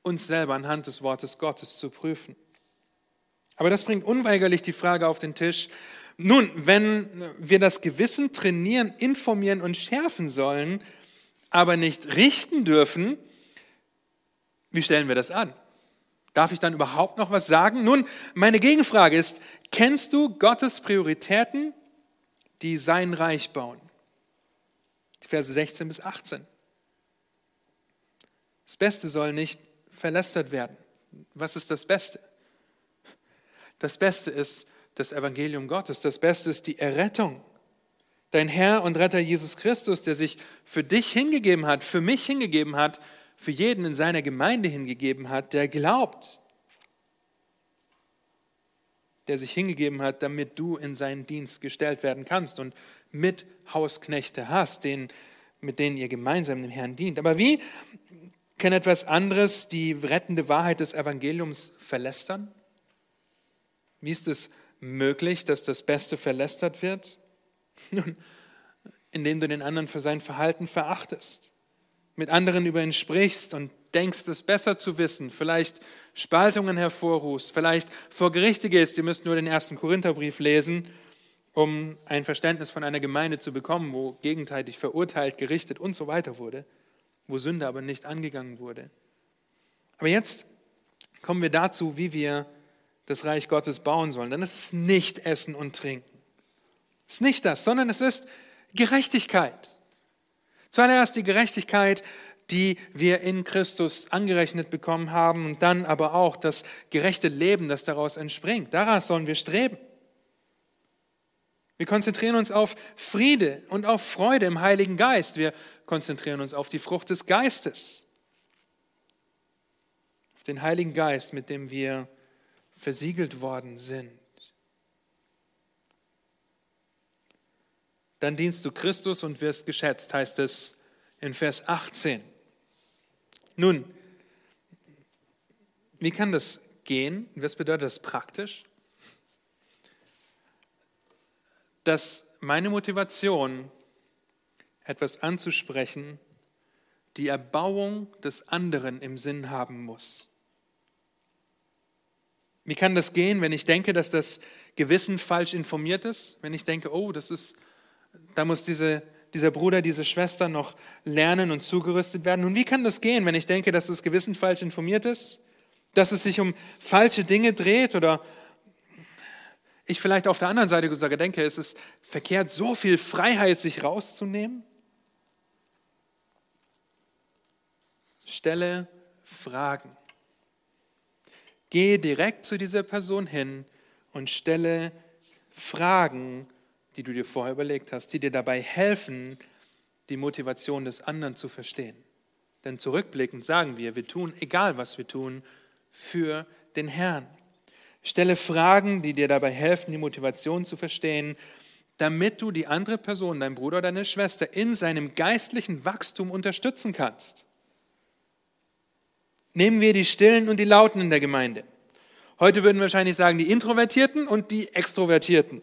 uns selber anhand des Wortes Gottes zu prüfen. Aber das bringt unweigerlich die Frage auf den Tisch, nun, wenn wir das Gewissen trainieren, informieren und schärfen sollen, aber nicht richten dürfen, wie stellen wir das an? Darf ich dann überhaupt noch was sagen? Nun, meine Gegenfrage ist, kennst du Gottes Prioritäten, die sein Reich bauen? Verse 16 bis 18. Das Beste soll nicht verlästert werden. Was ist das Beste? Das Beste ist das Evangelium Gottes. Das Beste ist die Errettung. Dein Herr und Retter Jesus Christus, der sich für dich hingegeben hat, für mich hingegeben hat, für jeden in seiner Gemeinde hingegeben hat, der glaubt, der sich hingegeben hat, damit du in seinen Dienst gestellt werden kannst und mit Hausknechte hast, den, mit denen ihr gemeinsam dem Herrn dient. Aber wie kann etwas anderes die rettende Wahrheit des Evangeliums verlästern? Wie ist es möglich, dass das Beste verlästert wird? Nun, indem du den anderen für sein Verhalten verachtest, mit anderen über ihn sprichst und denkst, es besser zu wissen, vielleicht Spaltungen hervorrufst, vielleicht vor Gerichte gehst, ihr müsst nur den ersten Korintherbrief lesen, um ein Verständnis von einer Gemeinde zu bekommen, wo gegenteilig verurteilt, gerichtet und so weiter wurde, wo Sünde aber nicht angegangen wurde. Aber jetzt kommen wir dazu, wie wir das Reich Gottes bauen sollen. Dann ist es nicht Essen und Trinken. Es ist nicht das, sondern es ist Gerechtigkeit. Zuallererst die Gerechtigkeit, die wir in Christus angerechnet bekommen haben und dann aber auch das gerechte Leben, das daraus entspringt. Daraus sollen wir streben. Wir konzentrieren uns auf Friede und auf Freude im Heiligen Geist. Wir konzentrieren uns auf die Frucht des Geistes. Auf den Heiligen Geist, mit dem wir versiegelt worden sind. Dann dienst du Christus und wirst geschätzt, heißt es in Vers 18. Nun, wie kann das gehen? Was bedeutet das praktisch? dass meine Motivation, etwas anzusprechen, die Erbauung des anderen im Sinn haben muss. Wie kann das gehen, wenn ich denke, dass das Gewissen falsch informiert ist? Wenn ich denke, oh, das ist, da muss diese, dieser Bruder, diese Schwester noch lernen und zugerüstet werden. Und wie kann das gehen, wenn ich denke, dass das Gewissen falsch informiert ist? Dass es sich um falsche Dinge dreht oder ich vielleicht auf der anderen Seite sogar denke, es ist verkehrt, so viel Freiheit sich rauszunehmen? Stelle Fragen. Gehe direkt zu dieser Person hin und stelle Fragen, die du dir vorher überlegt hast, die dir dabei helfen, die Motivation des anderen zu verstehen. Denn zurückblickend sagen wir, wir tun, egal was wir tun, für den Herrn. Stelle Fragen, die dir dabei helfen, die Motivation zu verstehen, damit du die andere Person, dein Bruder oder deine Schwester, in seinem geistlichen Wachstum unterstützen kannst. Nehmen wir die Stillen und die Lauten in der Gemeinde. Heute würden wir wahrscheinlich sagen, die Introvertierten und die Extrovertierten.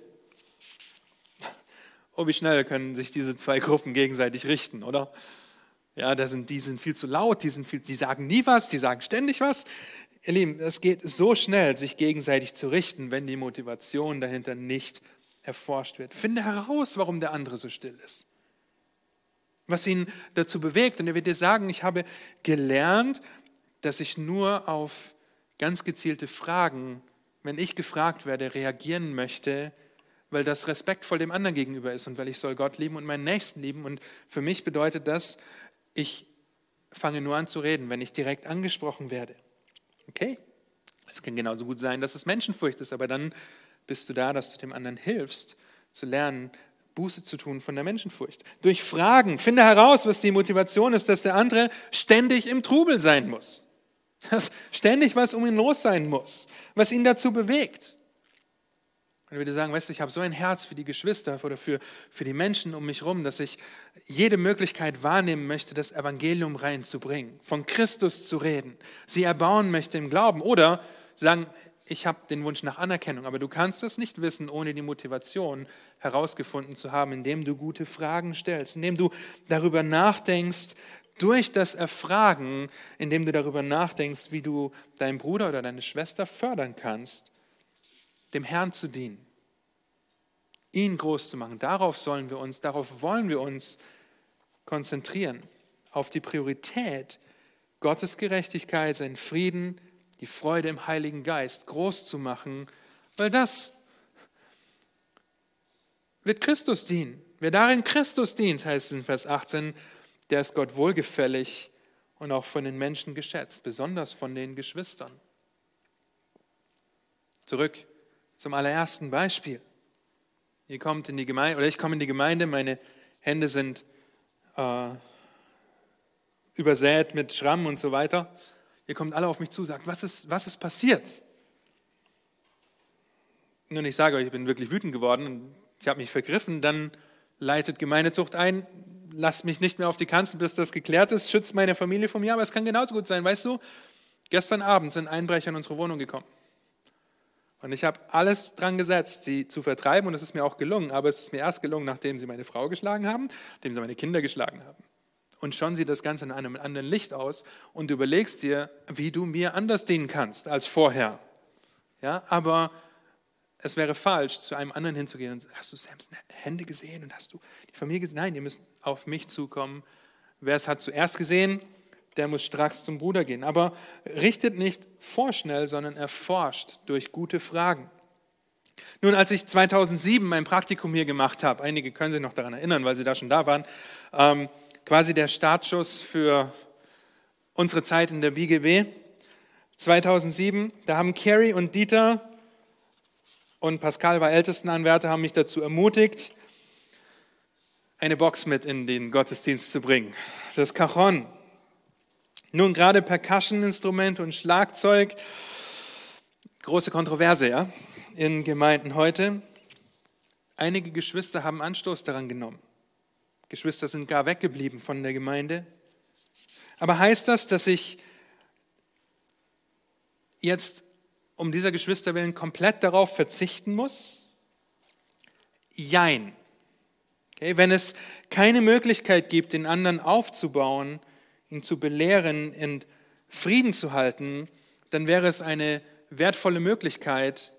Oh, wie schnell können sich diese zwei Gruppen gegenseitig richten, oder? Ja, da sind, die sind viel zu laut, die, sind viel, die sagen nie was, die sagen ständig was. Ihr Lieben, es geht so schnell, sich gegenseitig zu richten, wenn die Motivation dahinter nicht erforscht wird. Finde heraus, warum der andere so still ist. Was ihn dazu bewegt. Und er wird dir sagen, ich habe gelernt, dass ich nur auf ganz gezielte Fragen, wenn ich gefragt werde, reagieren möchte, weil das respektvoll dem anderen gegenüber ist und weil ich soll Gott lieben und meinen Nächsten lieben. Und für mich bedeutet das, ich fange nur an zu reden, wenn ich direkt angesprochen werde. Okay, es kann genauso gut sein, dass es Menschenfurcht ist, aber dann bist du da, dass du dem anderen hilfst, zu lernen, Buße zu tun von der Menschenfurcht. Durch Fragen finde heraus, was die Motivation ist, dass der andere ständig im Trubel sein muss. Dass ständig was um ihn los sein muss, was ihn dazu bewegt. Und ich würde sagen, weißt du, ich habe so ein Herz für die Geschwister oder für, für die Menschen um mich herum, dass ich jede Möglichkeit wahrnehmen möchte, das Evangelium reinzubringen, von Christus zu reden, sie erbauen möchte im Glauben oder sagen, ich habe den Wunsch nach Anerkennung, aber du kannst es nicht wissen, ohne die Motivation herausgefunden zu haben, indem du gute Fragen stellst, indem du darüber nachdenkst, durch das Erfragen, indem du darüber nachdenkst, wie du deinen Bruder oder deine Schwester fördern kannst dem Herrn zu dienen, ihn groß zu machen. Darauf sollen wir uns, darauf wollen wir uns konzentrieren, auf die Priorität, Gottes Gerechtigkeit, seinen Frieden, die Freude im Heiligen Geist groß zu machen, weil das wird Christus dienen. Wer darin Christus dient, heißt es in Vers 18, der ist Gott wohlgefällig und auch von den Menschen geschätzt, besonders von den Geschwistern. Zurück zum allerersten Beispiel. Ihr kommt in die Gemeinde, oder ich komme in die Gemeinde, meine Hände sind äh, übersät mit Schramm und so weiter. Ihr kommt alle auf mich zu, sagt, was ist, was ist passiert? Nun, ich sage euch, ich bin wirklich wütend geworden und ich habe mich vergriffen, dann leitet Gemeindezucht ein, lasst mich nicht mehr auf die Kanzel, bis das geklärt ist, schützt meine Familie von mir, aber es kann genauso gut sein, weißt du, gestern Abend sind Einbrecher in unsere Wohnung gekommen. Und ich habe alles dran gesetzt, sie zu vertreiben und es ist mir auch gelungen. Aber es ist mir erst gelungen, nachdem sie meine Frau geschlagen haben, nachdem sie meine Kinder geschlagen haben. Und schon sieht das Ganze in einem anderen Licht aus und du überlegst dir, wie du mir anders dienen kannst als vorher. Ja, aber es wäre falsch, zu einem anderen hinzugehen und hast du Sams Hände gesehen und hast du die Familie gesehen? Nein, ihr müsst auf mich zukommen. Wer es hat zuerst gesehen, der muss stracks zum Bruder gehen. Aber richtet nicht vorschnell, sondern erforscht durch gute Fragen. Nun, als ich 2007 mein Praktikum hier gemacht habe, einige können sich noch daran erinnern, weil sie da schon da waren, ähm, quasi der Startschuss für unsere Zeit in der BGB. 2007, da haben Carrie und Dieter und Pascal war Ältestenanwärter, haben mich dazu ermutigt, eine Box mit in den Gottesdienst zu bringen. Das Cajon. Nun, gerade Percussion-Instrumente und Schlagzeug, große Kontroverse, ja, in Gemeinden heute. Einige Geschwister haben Anstoß daran genommen. Geschwister sind gar weggeblieben von der Gemeinde. Aber heißt das, dass ich jetzt um dieser Geschwister willen komplett darauf verzichten muss? Jein. Okay, wenn es keine Möglichkeit gibt, den anderen aufzubauen, ihn zu belehren, in Frieden zu halten, dann wäre es eine wertvolle Möglichkeit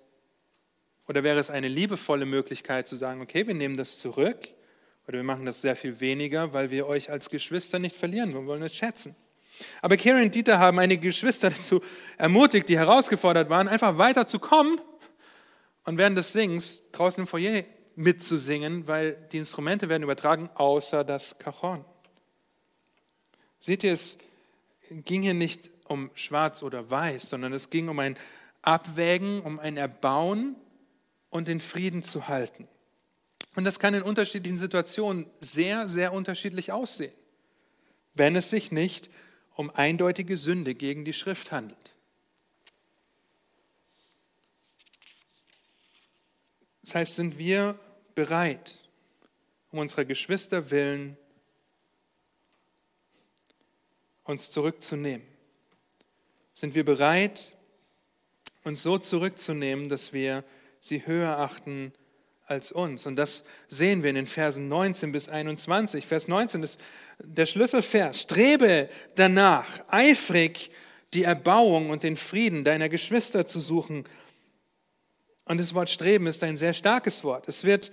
oder wäre es eine liebevolle Möglichkeit zu sagen, okay, wir nehmen das zurück oder wir machen das sehr viel weniger, weil wir euch als Geschwister nicht verlieren, wir wollen es schätzen. Aber Karen und Dieter haben einige Geschwister dazu ermutigt, die herausgefordert waren, einfach weiterzukommen und während des Singens draußen im Foyer mitzusingen, weil die Instrumente werden übertragen, außer das Cajon. Seht ihr, es ging hier nicht um schwarz oder weiß, sondern es ging um ein Abwägen, um ein Erbauen und den Frieden zu halten. Und das kann in unterschiedlichen Situationen sehr, sehr unterschiedlich aussehen, wenn es sich nicht um eindeutige Sünde gegen die Schrift handelt. Das heißt, sind wir bereit, um unserer Geschwister willen uns zurückzunehmen? Sind wir bereit, uns so zurückzunehmen, dass wir sie höher achten als uns? Und das sehen wir in den Versen 19 bis 21. Vers 19 ist der Schlüsselvers. Strebe danach, eifrig die Erbauung und den Frieden deiner Geschwister zu suchen. Und das Wort Streben ist ein sehr starkes Wort. Es wird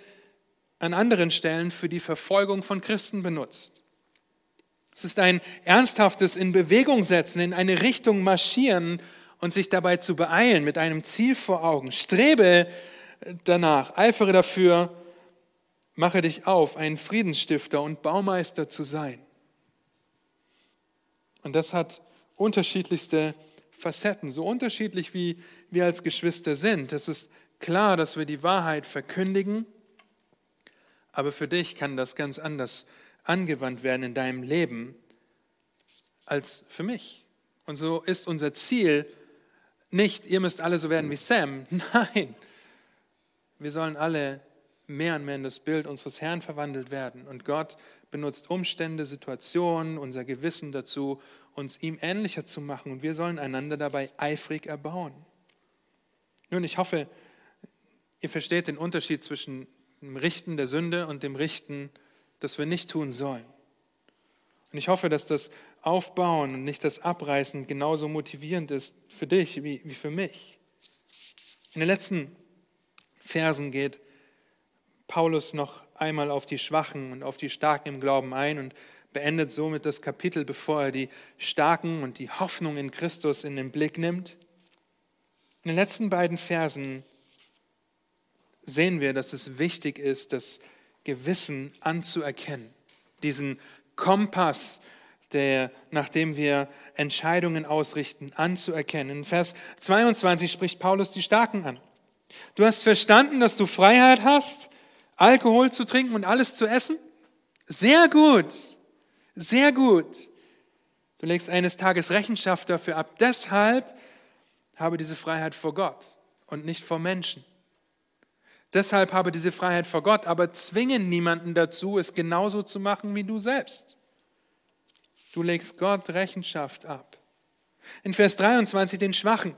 an anderen Stellen für die Verfolgung von Christen benutzt. Es ist ein ernsthaftes in Bewegung setzen, in eine Richtung marschieren und sich dabei zu beeilen mit einem Ziel vor Augen. Strebe danach, eifere dafür, mache dich auf, ein Friedensstifter und Baumeister zu sein. Und das hat unterschiedlichste Facetten, so unterschiedlich wie wir als Geschwister sind. Es ist klar, dass wir die Wahrheit verkündigen aber für dich kann das ganz anders angewandt werden in deinem Leben als für mich. Und so ist unser Ziel nicht, ihr müsst alle so werden wie Sam. Nein, wir sollen alle mehr und mehr in das Bild unseres Herrn verwandelt werden. Und Gott benutzt Umstände, Situationen, unser Gewissen dazu, uns ihm ähnlicher zu machen. Und wir sollen einander dabei eifrig erbauen. Nun, ich hoffe, ihr versteht den Unterschied zwischen dem Richten der Sünde und dem Richten, das wir nicht tun sollen. Und ich hoffe, dass das Aufbauen und nicht das Abreißen genauso motivierend ist für dich wie, für mich. In den letzten Versen geht Paulus noch einmal auf die Schwachen und auf die Starken im Glauben ein und beendet somit das Kapitel, bevor er die Starken und die Hoffnung in Christus in den Blick nimmt. In den letzten beiden Versen sehen wir, dass es wichtig ist, das Gewissen anzuerkennen. Diesen Kompass, der, nachdem wir Entscheidungen ausrichten, anzuerkennen. In Vers 22 spricht Paulus die Starken an. Du hast verstanden, dass du Freiheit hast, Alkohol zu trinken und alles zu essen? Sehr gut, sehr gut. Du legst eines Tages Rechenschaft dafür ab. Deshalb habe diese Freiheit vor Gott und nicht vor Menschen. Deshalb habe diese Freiheit vor Gott, aber zwinge niemanden dazu, es genauso zu machen wie du selbst. Du legst Gott Rechenschaft ab. In Vers 23 den Schwachen.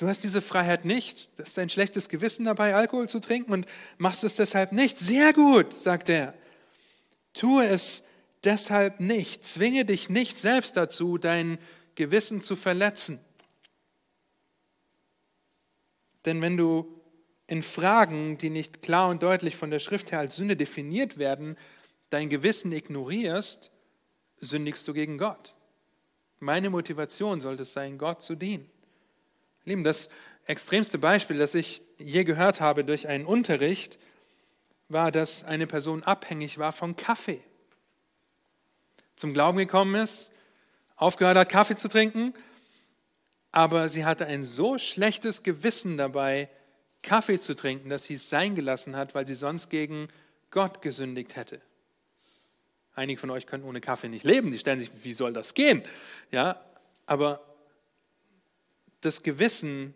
Du hast diese Freiheit nicht, das ist ein schlechtes Gewissen dabei, Alkohol zu trinken und machst es deshalb nicht. Sehr gut, sagt er. Tue es deshalb nicht. Zwinge dich nicht selbst dazu, dein Gewissen zu verletzen. Denn wenn du in Fragen, die nicht klar und deutlich von der Schrift her als Sünde definiert werden, dein Gewissen ignorierst, sündigst du gegen Gott. Meine Motivation sollte es sein, Gott zu dienen. Lieben, das extremste Beispiel, das ich je gehört habe durch einen Unterricht, war, dass eine Person abhängig war von Kaffee. Zum Glauben gekommen ist, aufgehört hat, Kaffee zu trinken aber sie hatte ein so schlechtes Gewissen dabei, Kaffee zu trinken, dass sie es sein gelassen hat, weil sie sonst gegen Gott gesündigt hätte. Einige von euch können ohne Kaffee nicht leben. Die stellen sich, wie soll das gehen? Ja, aber das Gewissen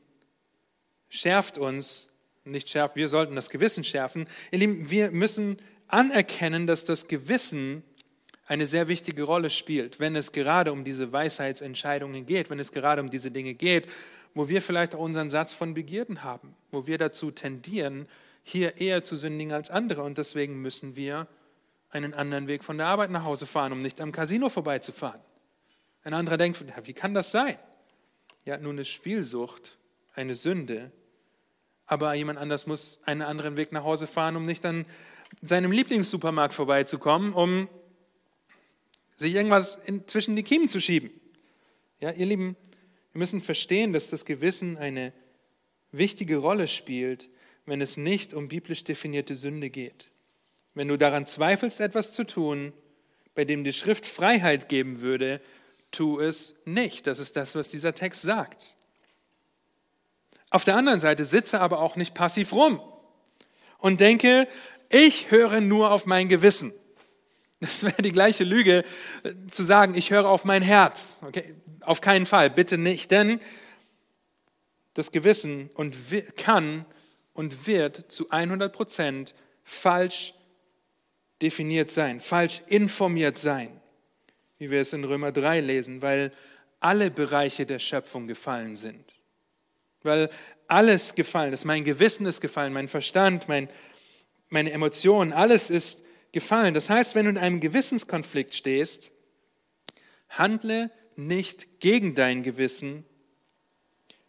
schärft uns, nicht schärft, wir sollten das Gewissen schärfen. Ihr Lieben, wir müssen anerkennen, dass das Gewissen eine sehr wichtige Rolle spielt, wenn es gerade um diese Weisheitsentscheidungen geht, wenn es gerade um diese Dinge geht, wo wir vielleicht auch unseren Satz von Begierden haben, wo wir dazu tendieren, hier eher zu sündigen als andere. Und deswegen müssen wir einen anderen Weg von der Arbeit nach Hause fahren, um nicht am Casino vorbeizufahren. Ein anderer denkt, wie kann das sein? Ja, nun ist Spielsucht eine Sünde, aber jemand anders muss einen anderen Weg nach Hause fahren, um nicht an seinem Lieblingssupermarkt vorbeizukommen, um sich irgendwas zwischen die Kiemen zu schieben. Ja, ihr Lieben, wir müssen verstehen, dass das Gewissen eine wichtige Rolle spielt, wenn es nicht um biblisch definierte Sünde geht. Wenn du daran zweifelst, etwas zu tun, bei dem die Schrift Freiheit geben würde, tu es nicht. Das ist das, was dieser Text sagt. Auf der anderen Seite sitze aber auch nicht passiv rum und denke, ich höre nur auf mein Gewissen. Das wäre die gleiche Lüge, äh, zu sagen, ich höre auf mein Herz. Okay? Auf keinen Fall, bitte nicht, denn das Gewissen und kann und wird zu 100 Prozent falsch definiert sein, falsch informiert sein, wie wir es in Römer 3 lesen, weil alle Bereiche der Schöpfung gefallen sind. Weil alles gefallen ist. Mein Gewissen ist gefallen, mein Verstand, mein, meine Emotionen, alles ist gefallen. Das heißt, wenn du in einem Gewissenskonflikt stehst, handle nicht gegen dein Gewissen,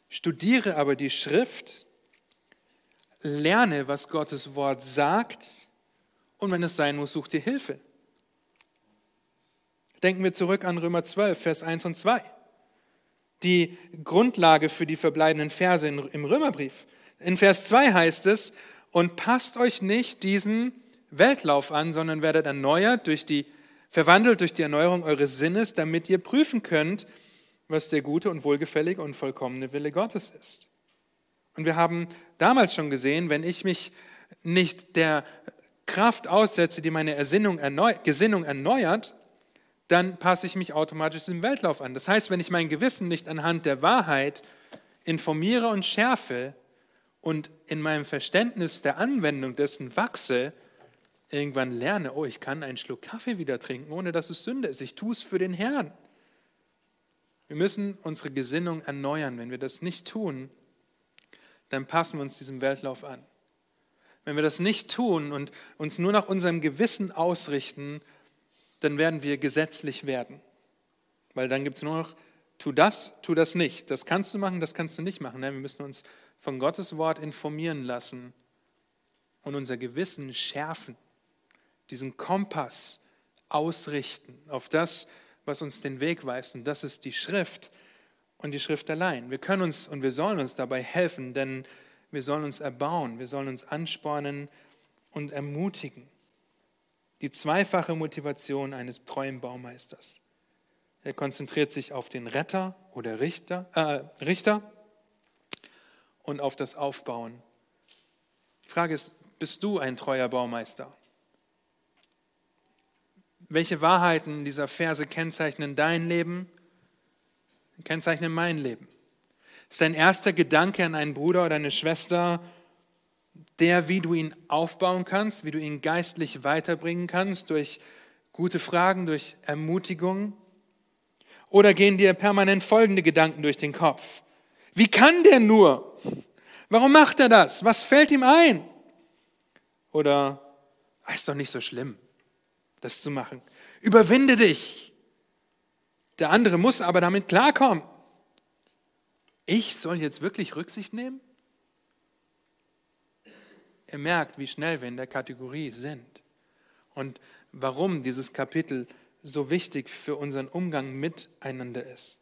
studiere aber die Schrift, lerne, was Gottes Wort sagt und wenn es sein muss, such dir Hilfe. Denken wir zurück an Römer 12, Vers 1 und 2. Die Grundlage für die verbleibenden Verse im Römerbrief. In Vers 2 heißt es, und passt euch nicht diesen Weltlauf an, sondern werdet erneuert durch die, verwandelt durch die Erneuerung eures Sinnes, damit ihr prüfen könnt, was der gute und wohlgefällige und vollkommene Wille Gottes ist. Und wir haben damals schon gesehen, wenn ich mich nicht der Kraft aussetze, die meine Ersinnung erneu Gesinnung erneuert, dann passe ich mich automatisch dem Weltlauf an. Das heißt, wenn ich mein Gewissen nicht anhand der Wahrheit informiere und schärfe und in meinem Verständnis der Anwendung dessen wachse, irgendwann lerne, oh, ich kann einen Schluck Kaffee wieder trinken, ohne dass es Sünde ist. Ich tue es für den Herrn. Wir müssen unsere Gesinnung erneuern. Wenn wir das nicht tun, dann passen wir uns diesem Weltlauf an. Wenn wir das nicht tun und uns nur nach unserem Gewissen ausrichten, dann werden wir gesetzlich werden. Weil dann gibt es nur noch, tu das, tu das nicht. Das kannst du machen, das kannst du nicht machen. Wir müssen uns von Gottes Wort informieren lassen und unser Gewissen schärfen diesen Kompass ausrichten auf das, was uns den Weg weist. Und das ist die Schrift und die Schrift allein. Wir können uns und wir sollen uns dabei helfen, denn wir sollen uns erbauen, wir sollen uns anspornen und ermutigen. Die zweifache Motivation eines treuen Baumeisters. Er konzentriert sich auf den Retter oder Richter, äh, Richter und auf das Aufbauen. Die Frage ist, bist du ein treuer Baumeister? Welche Wahrheiten dieser Verse kennzeichnen dein Leben, kennzeichnen mein Leben? Ist dein erster Gedanke an einen Bruder oder eine Schwester der, wie du ihn aufbauen kannst, wie du ihn geistlich weiterbringen kannst durch gute Fragen, durch Ermutigung? Oder gehen dir permanent folgende Gedanken durch den Kopf? Wie kann der nur? Warum macht er das? Was fällt ihm ein? Oder, ah, ist doch nicht so schlimm das zu machen. Überwinde dich. Der andere muss aber damit klarkommen. Ich soll jetzt wirklich Rücksicht nehmen? Ihr merkt, wie schnell wir in der Kategorie sind und warum dieses Kapitel so wichtig für unseren Umgang miteinander ist.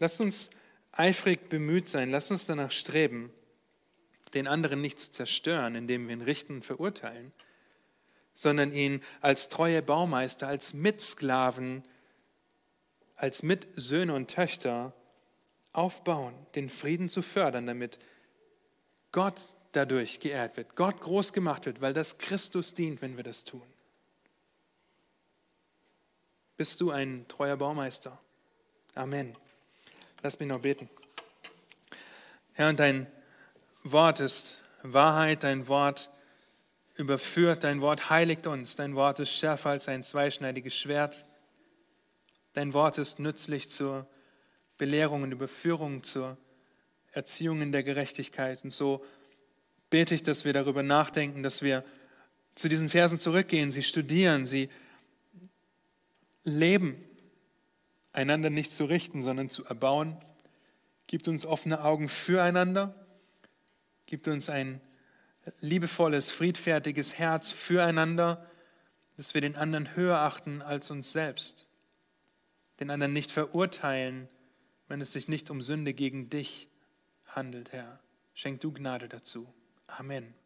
Lasst uns eifrig bemüht sein, lasst uns danach streben, den anderen nicht zu zerstören, indem wir ihn richten und verurteilen, sondern ihn als treue Baumeister, als Mitsklaven, als Mitsöhne und Töchter aufbauen, den Frieden zu fördern, damit Gott dadurch geehrt wird, Gott groß gemacht wird, weil das Christus dient, wenn wir das tun. Bist du ein treuer Baumeister? Amen. Lass mich noch beten. Herr, und dein Wort ist Wahrheit, dein Wort überführt, dein Wort heiligt uns, dein Wort ist schärfer als ein zweischneidiges Schwert, dein Wort ist nützlich zur Belehrung und Überführung, zur Erziehung in der Gerechtigkeit. Und so bete ich, dass wir darüber nachdenken, dass wir zu diesen Versen zurückgehen, sie studieren, sie leben, einander nicht zu richten, sondern zu erbauen. Gibt uns offene Augen füreinander, gibt uns ein liebevolles, friedfertiges Herz füreinander, dass wir den anderen höher achten als uns selbst, den anderen nicht verurteilen, wenn es sich nicht um Sünde gegen dich handelt, Herr. Schenk du Gnade dazu. Amen.